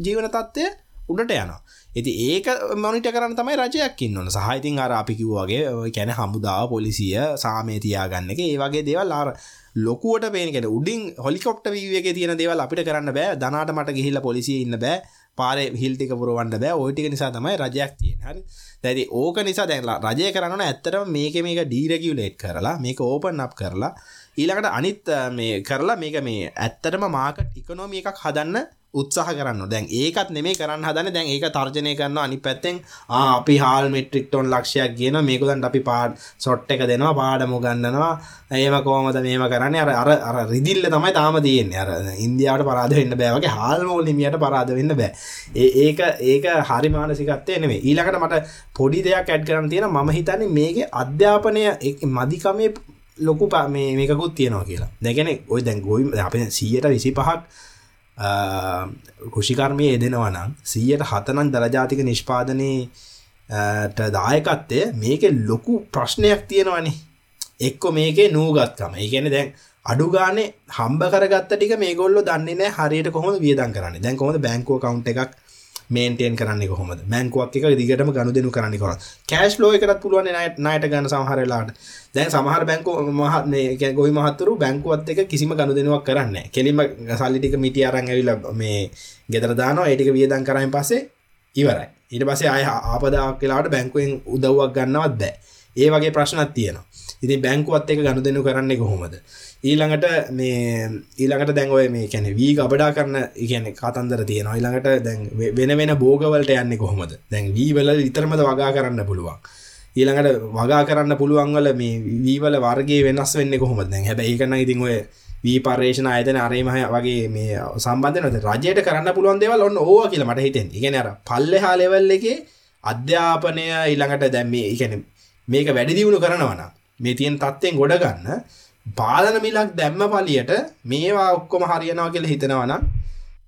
ජීවන තත්ත්වය උඩට යනවා. ඇති ඒක මොනිට කරන්න තමයි රජයක් ඉන්නවන සහහිතින් අර අපි කිව්වාගේ කැන හමුදාව පොලිසිය සාමේ තියාගන්න එක ඒ වගේ දේවල් ආර ලොකුවට පේනකට උඩින් හොලිකොප්ට වීවගේ තියෙන දේවල් අපිට කරන්න බෑ. දනාට මට ගිහිල්ල පොලිසිය ඉන්න බෑ. පාර හිල්ටික පුරුවන්ට බෑ. ඔයිටික නිසා තමයි රජයක් තියෙන හරි? දැති ඕක නිසා දැන්ලා රජය කරන්න ඇත්තරම මේක මේක ඩීරකියුලේට් කරලා මේක ඕපන් අප් කරලා ඊළඟට අනිත් මේ කරලා මේක මේ ඇත්තටම මාකට් ඉකොනොමි එකක් හදන්න උත්සාහ කරන්න දැන් ඒකත් නෙමේ කරන්න හදන දැන් ඒක තර්ජනය කරන්න අනි පැත්තෙන් අපි හාල් මෙට්‍රික් ටොන් ලක්ෂයක් කියන මේකුදන් අපි පාඩ සොට් එක දෙනවා පාඩමු ගන්නනවා ඒම කෝමද මේම කරන්න? අර අර අර රිදිල්ල තමයි තාම තියෙන්නේ. අර ඉන්දියාවට පරාද වෙන්න බෑවගේ හාල්මෝල් හිමියට පරාද වෙන්න බෑ. ඒක ඒක හරි මානසිකත්තය නෙවේ ඊළඟට මට පොඩි දෙයක් ඇඩ් කරන්න තියෙන ම හිතන්නේ මේක අධ්‍යාපනය මදිකමේ ලොකු මේ මේකුත් තියෙනවා කියලා. දැගෙන ඔය දැන් ගොයි අප සීයට විසි පහක් කෘෂිකර්මය එදෙනවා නම් සීයට හතනන් දරජාතික නිෂ්පාදනයට දායකත්තය මේක ලොකු ප්‍රශ්නයක් තියෙනවනේ. එක්කො මේකේ නූගත්කම. ඒගැන දැන් අඩුගානේ හම්බ කරගත්ත ටික මේ ගොල්ල දන්නේ හරියට කොහොම වියදන් කරන්න. දැන් කොහොද බැංකෝ කවන්් එකක් මේන්ටේන් කරන්න කොහොම මැංකුවක් එක දිගටම ගණු දෙනු කරන්න කර කෑශ් ලෝ එකත් පුළුවන් නයට නයට ගන්න සමහරලාට දැන් සමහර බැංකු මහත් ගොයි මහත්තුරු බැංකුවත් එක කිසිම ගණු දෙනුවක් කරන්න කෙලිම සල්ලිටික මිටි අරන් ඇවිල මේ ගෙදරදානවා ඒටික වියදන් කරයින් පස්සේ ඉවරයි. ඊට පස්සේ අය ආපදාක් කියලාට බැංකුවෙන් උදව්වක් ගන්නවත් බෑ. ඒ වගේ ප්‍රශ්නත් තියෙනවා. ඉතින් බැංකුවත් එක ගණු දෙනු කරන්නේ කොහොමද? ඊළඟට මේ ඊළඟට දැන්ඔය මේ කැන වී ගබඩා කරන්න ඉගැන කතන්දර තියෙනවා. ඊළඟට දැන් වෙන වෙන බෝගවලට යන්න කොහොමද? දැන් වීවල විතරමද වගා කරන්න පුළුවන්. ඊළඟට වගා කරන්න පුළුවන්වල මේ වීවල වර්ගේ වෙනස් වෙන්න කොහොමද? දැන් හැබ ඒකන ඉතින් ඔය වී පර්ේෂණ අයතන අරේමහ වගේ මේ සම්බන්ධනත රජයට කරන්න පුළුවන් දෙවල් ඔන්න ඕ කියල මට හිතෙන් ඉගෙන අර පල්ලෙ හා ලෙවල් එක අධ්‍යාපනය ඊළඟට දැම්මේ ඉගැන මේක වැඩිදිවුණු කරනවන මේ තියෙන් තත්ත්යෙන් ගොඩ ගන්න පාලන මිලක් දැම්ම පලියට මේවා ඔක්කොම හරියනවා කියල හිතෙනවනම්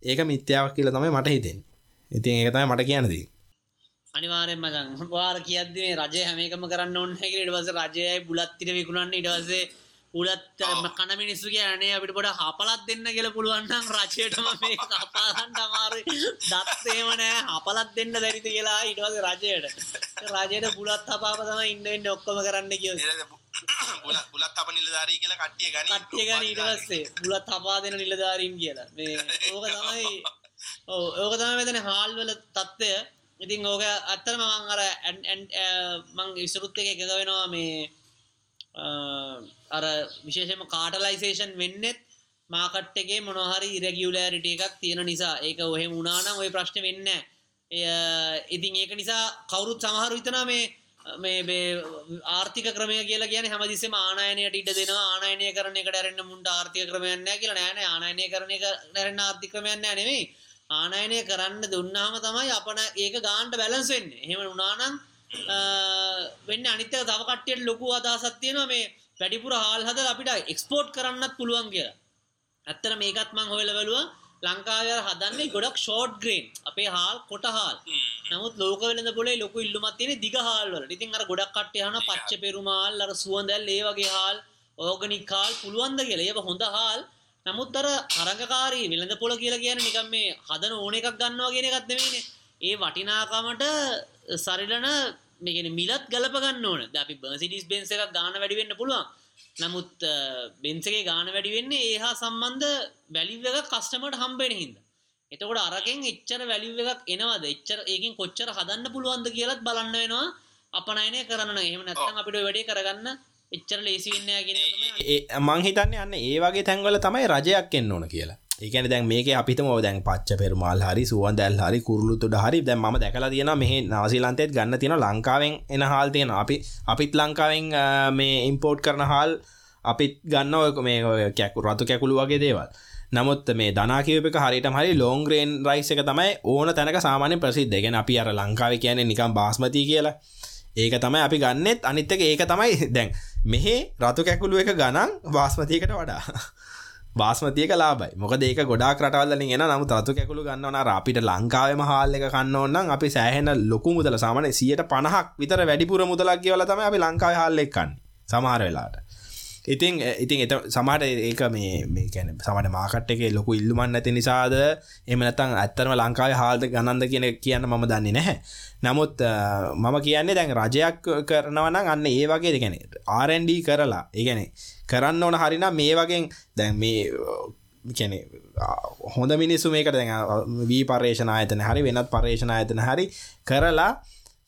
ඒක මිත්‍යාවක් කියල තමයි මට හිතෙන් ඉතින් ඒක තමයි මට කියනදී අනිවාරෙන් මචන් වාර කියද්දේ රජය හැමකම කරන්න ඔන්න ඉටවස රජයයි බුලත්තිර විකුණන්න. ඉටවසේ උලත් කන මිනිස්සු කියනේ අපිට පොඩ හපලත් දෙන්න කියල පුළුවන්නම් රජයටම මේ කපාහන්ට අමාරු දත්තේමනෑ හපලත් දෙන්න දැරිත කියලා ඉටවස රජයට. රජයට බුලත් හපාප තම ඉන්නවෙන්න ඔක්කොම කරන්න කිය බුලත් අප නිලධාරී කියලා කට්ටිය ගනි කට්ටිය ගන ඊට පස්සේ. බුලත් හපා දෙන නිලධාරීන් කියලා. මේ ඕක තමයි ඕක තමයි මෙතන හාල් වල තත්ත්වය. ඉතින් ඕක ඇත්තටම මම අර මං ඉසුරුත් එක එකග වෙනවා මේ අර විශේෂම කාටලයිසේෂන් වෙන්නෙත් මාකට් එකේ මොනහරි ඉරගියුලෑරිට එකක් තියෙන නිසා. ඒක ඔහෙ මුණනම් ඔය ප්‍රශ්න වෙන්න ඉතින් ඒක නිසා කවුරුත් සමහරු විතනා මේ මේ ආර්ථික ක්‍රමය කියලා කියන හැමදිස්සෙම ආනයනයට ඉඩ දෙනවා. ආනයනය කරන එකට ඇරෙන්න මුන්ට ආර්ථික ක්‍රමයක් නැහැ කියලා නෑ නෑ. ආනයනය කරන එක නැරෙන්න ආර්ථික ක්‍රමයක් නෑ නෙමෙයි. ආනයනය කරන්න දුන්නාම තමයි අපන ඒක ගාන්ට බැලන්ස් වෙන්නේ. එහෙම වුණා නම් වෙන්න අනිත් තව කට්ටියට ලොකු අදහසක් තියෙනවා මේ වැඩිපුර හාල් හදලා අපිට එක්ස්පෝර්ට් කරන්නත් පුළුවන් කියලා. ඇත්තට මේකත් මං හොයලා බැලුවා. ලංකාව හදන්නේ ගොඩක් ෂෝට් ග්‍රේන් අපේ හාල් කොට හාල් නමුත් ලෝක වෙළඳ පොලේ ලොකු ඉල්ලුමක් තියෙන දිග හාල් වලට. ඉතින් අර ගොඩක් කට්ටිය අහන පච්ච පෙරුමාල් අර සුවඳල් ඒ වගේ හාල් ඕගනික් හාල් පුළුවන්ද කියලා. ඒක හොඳ හාල්. නමුත් අර තරඟකාරී වෙළඳ පොළ කියලා කියන්නේ නිකන් මේ හදන ඕන එකක් ගන්නවා කියන එකක් නෙමෙයිනේ. ඒ වටිනාකමට සරිලන මේ කියන්නේ මිලත් ගලප ගන්න ඕන. දැන් අපි මර්සිඩීස් බෙන්ස් එකක් ගාන වැඩි වෙන්න පුළුවන්. නමුත් බෙන්සගේ ගාන වැඩි වෙන්නේ ඒ හා සම්බන්ධ වැලිව් එක කස්ටමට හම්බෙන හින්දා. එතකොට අරකෙන් එච්චර වැලිව් එකක් එනවද? එච්චර ඒකින් කොච්චර හදන්න පුළුවන්ද කියලත් බලන්න වෙනවා. අපනයනය කරන්න එහෙම නැත්තම් අපිට වැඩේ කරගන්න එච්චර ලේසිවෙන්නෑ කියෙන මං හිතන්න යන්න ඒ වගේ තැන්වල තමයි රජයක් එන්න ඕන කියලා. ඒකන දැන් මේක අපිතම දැන් පච්ච පෙරමල් හරි සුවන් දැල් හරි කුරුලුතුට හරි. දැන් ම දැකලා තියෙන මෙහ නවසිලන්තෙත් ගන්න තියෙන ලංකාවෙන් එන හාල් තියෙන අපි අපිත් ලංකාවෙන් මේ ඉම්පෝර්ට් කරන හාල් අපිත් ගන්න ඔයක මේ කැකු රතු කැකුළු වගේ දේවල්. නමුත් මේ දනාකිවපක හරිට හරි ලෝංග්‍රේන් රයිස් එක තමයි ඕන තැනක සාමාන්‍ය ප්‍රසිද්ධ. ගෙන අපි අර ලංකාව කියන්නේ නිකම් බාස්මති කියලා. ඒක තමයි අපි ගන්නෙත්. අනිත්තක ඒක තමයි දැන් මෙහේ රතු කැකුළු එක ගණන් බාස්මතියකට වඩා. බාස්මතියක ලාබයි මොක ඒක ගොඩා රටවල්ලින් එන නමු රතු කැකුළු ගන්නවන අපිට ලංකාවම හාල් එක කන්න ඕන්නම් අපි සෑහෙන ලොකු මුදල සාමන සියට පණහක් විතර වැඩිපුර මුදලක් කියවල තම අපි ලංකාව හල්ලෙක්කන්න සමහර වෙලාට ඉතින් ඉතින් එත සමට ඒක මේ මේකැන සමට මාකට් එක ලොකු ඉල්ලුමන් නැති නිසාද? එම නැතන් ඇත්තරම ලංකාව හාල්ද ගණන්ද කියන කියන්න මම දන්නේ නැහැ. නමුත් මම කියන්නේ දැන් රජයක් කරනවන අන්න ඒ වගේ දෙගැන ආරන්ඩ කරලා ඒගැන කරන්න ඕන හරිනම් මේ වගෙන් දැන් මේ කැනෙ හොඳ මිනිස්සු මේක දැන් වී පර්ේෂණ අයතන හරි වෙනත් පර්ේෂණ අයතන හරි කරලා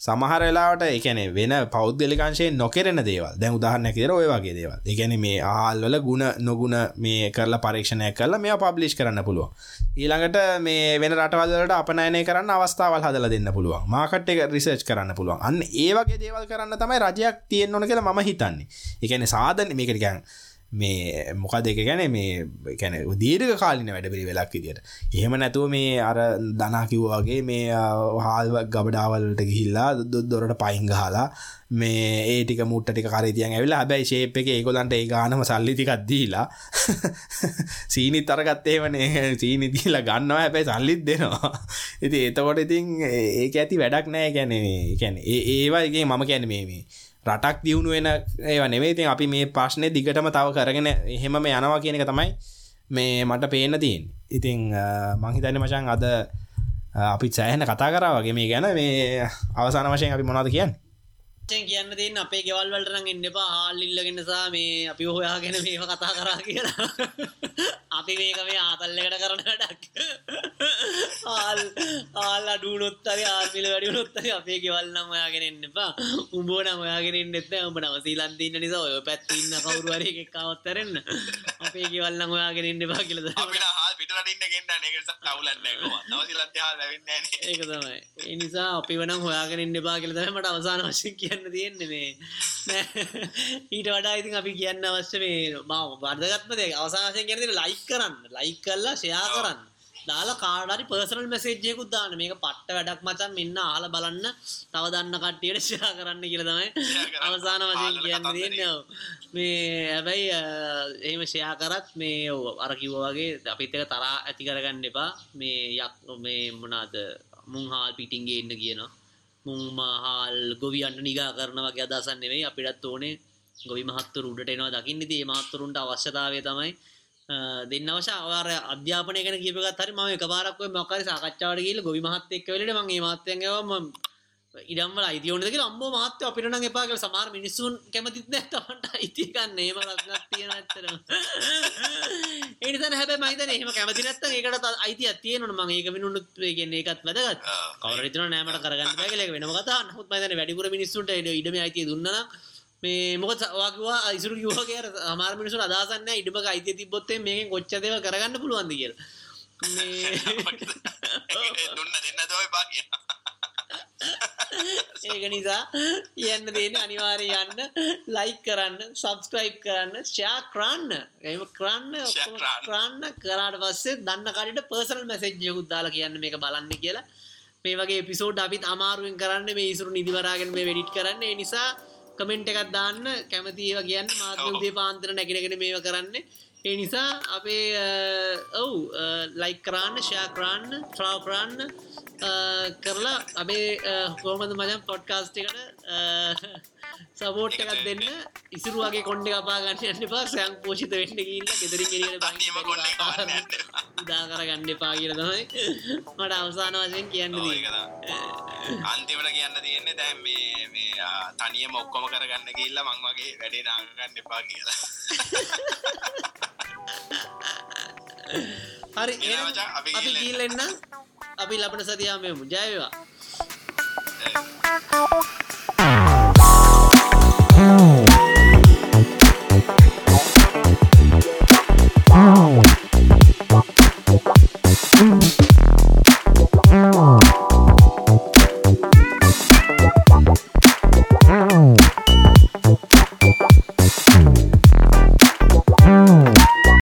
සමහර වෙලාවට එකන වෙන පෞද්ගලිකංශය නොකරන දේවල්. දැන් උදාහරණ කියර ඔය වගේ දේවල්. එකැන මේ ආල්වල ගුණ නොගුණ මේ කරලා පරීක්ෂණය කරලා මේ පබ්ලිෂ් කරන්න පුළුවන්. ඊළඟට මේ වෙන රටවල්ලට අපනයනය කරන්න අවස්ථාවල් හදල දෙන්න පුළුවන්. මාකට එක රිසර්ච් කරන්න පුළුවන්. අන්න ඒවගේ දේවල් කරන්න තමයි රජයක් තියෙන් ඕන කියලා මම හිතන්නේ. එකන සාධන මේකට ගැන් මේ මොක දෙක ගැන මේ කැන දීර්ඝ කාලින වැඩපිරි වෙලක් විදිට එහෙම නැතුව මේ අර දනා කිව්වාගේ මේ හාල් ගබඩාවලට ගිහිල්ලා දොත් දොරට පයින් ගහලා මේ ඒටික මුට්ට ටික කරතියන් ඇවිලා හැබැයි ශේප් එක ඒකොලන්ට ඒ ගානම සල්ලිතිකක් දීලා සීනිත් අරගත්තේවනේ සීනි දීලා ගන්නවා හැබැයි සල්ලිත් දෙනවා. ඉති එතකොට ඉතින් ඒක ඇති වැඩක් නෑ. ගැනේ කැන ඒවාගේ මම කැන මේ රටක් දියුණු වෙන ඒව නෙවෙයි ඉතින් අපි මේ ප්‍රශ්නේ දිගටම තව කරගෙන එහෙම මේ යනවා කියන එක තමයි මේ මට පේන්න තියෙන්නේ. ඉතින් මං හිතන්නේ මචං අද අපි සෑහෙන කතා කරා වගේ මේ ගැන මේ අවසාන වශයෙන් අපි මොනවද කියන්නේ? වචෙන් කියන්න තියන්න අපේ ගෙවල් වලටරන් එන්න එපා හාල් ඉල්ලගෙනසා මේ අපි හොයාගෙන මේව කතා කරා කියලා අපි මේක මේ ආතල්ලකට කරන වැඩක්. ආල් ආල් අඩුනොත්තර ආල්මිල වැඩියනොත්තර අපේ ගෙවල් නම් ඔයාගෙන එන්න එපා. උඹෝ නම් ඔයාගෙන එන්න එත්ත උඹ නව සීලන්තින්න නිසා ඔය පැත්ත ඉන්න කවුරු හරි එකෙක් ආවත්තරෙන්න අපේ ගෙවල් නම් ඔයාගෙන එන්න එපා කියලා අපිට හාල් පිටරටින් ගෙන්න ඒක නිසා තවුලක් නැහැ කොහොමද? නව සීලන්තේ හාල් ලැබෙන්නේ නැහැ ඒක තමයි. ඒ නිසා අපි වනම් හොයාගෙන ඉන්න එපා කියලා තමයි මට අවසාන වශයෙන් කියන්න කියන්න තියෙන්නේ මේ. ඊට වඩා ඉතින් අපි කියන්න අවශ්‍ය මේ මම වර්ධගත්ම දෙයක් අවසානයෙන් කියන දේ ලයික් කරන්න. ලයික් කරලා ෂෙයා කරන්න දාලා කාට හරි පර්සනල් මැසේජ් එකකුත් දාන්න. මේක පට්ට වැඩක් මචං මෙන්න අහලා බලන්න. තව දන්න කට්ටියට ෂෙයා කරන්න කියලා තමයි අවසාන වශයෙන් කියන්න මේ හැබැයි එහෙම ෂෙයා කරත් මේ අර කිව්වා වගේ අපිත් එක තරහා ඇති කරගන්න එපා. මේ යක් මේ මොනවාද මුං හාල් පිටින් ගේන්න කියනවා. මුම්මහල් ගොවියන්ට නිගා කරන වගේ අදසන් නෙවෙයි අපිටත් ඕනේ ගොවි මහත්තුරු උඩට එනවා දකින්න. දී මහත්තුරුන්ට අවශ්‍යතාවය තමයි දෙන්න අවශ්‍ය අවාර අධ්‍යාපනය ගැන කියපගත් හරි මම එකපාරක් ඔය මොකක් හරි සාකච්ඡාවට ගිහලා ගොවි මහත්තයෙක් එක්ක වෙලෙට මම මේ මහත්තයන් ගාව ඉඩම්වල අයිතියෝනද කියලා අම්බෝ මහත්තයෝ අපිට නම් එපා කියලා සමහර මිනිස්සුන් කැමතිත් නැහැ තමන්ට අයිතිය ගන්න. එහෙම ප්‍රශ්නක් තියෙනවා ඇත්තටම. ඒ නිසා හැබැයි මම හිතන්නේ එහෙම කැමති නැත්නම් ඒකට අයිතියක් තියෙනවනේ මම ඒක වෙනුනුත් ඒ කියන්නේ ඒකත් වැදගත්. කවුරු හිතනවා නෑ මට කරගන්න බෑ කියලා ඒක වෙනම කතාවක්. නමුත් මම හිතන්නේ වැඩිපුර මිනිස්සුන්ට ඉඩමේ අයිතිය දුන්නා නම් මේ මොකද කිව්වා ඉසුරු කිව්වා කියලා සමහර මිනිස්සුන් අදහසක් නැහැ ඉඩමක අයිතිය තිබ්බොත් මේකෙන් කොච්චර දේවල් කරගන්න පුළුවන්ද කියලා. මේ දුන්න දෙන්න තමයි බා කියනවා. ඒක නිසා කියන්න දෙන අනිවාර්ය යන්න ලයික් කරන්න සබස්ක්‍රයිබ් කරන්න ෂයා කරන්න. එම කරන්න කරන්න. කරාට පස්සේ දන්න කඩට පර්සනල් මැසෙජ්යකුත් දාලා කියන්න මේක බලන්න කියලා. මේ වගේ පිසෝඩ් අපිත් අමාරුවෙන් කරන්න මේ ඉසුරු නිදිවරාගෙන මේ වෙඩිට් කරන්න. ඒ නිසා කමෙන්ට් එකක් දාන්න කැමති ඒවා කියන්න මාත් උදේ පාන්දර නැගිටගෙන මේව කරන්න. ඒ නිසා අපේ ඔව් ලයික් කරන්න ෂයා කරන්න ට්‍රාව් කරන්න කරලා අපේ කෝමද මජන් පොඩ්කාස්ටිකට සපෝට් එකක් දෙන්න ඉසුරුවගේ කොන්්ඩ අපා ගන්න යන්න පා සයන් පෝෂිත වෙන්න කියන්න ගෙදරින් ගෙට දා කර ගන්න එපා. කියල තමයි මට අවසාන වශයෙන් කියන්න අන්තිමට කියන්න තියෙන්නේ දැන් මේ තනිය මොක්කොම කරගන්න කියල්ල මං වගේ වැඩේ නාගන්න එපා කියලා. හරි අපි කියල්ලෙන්න අපි ලබන සතියාමයමු ජයවා Oh.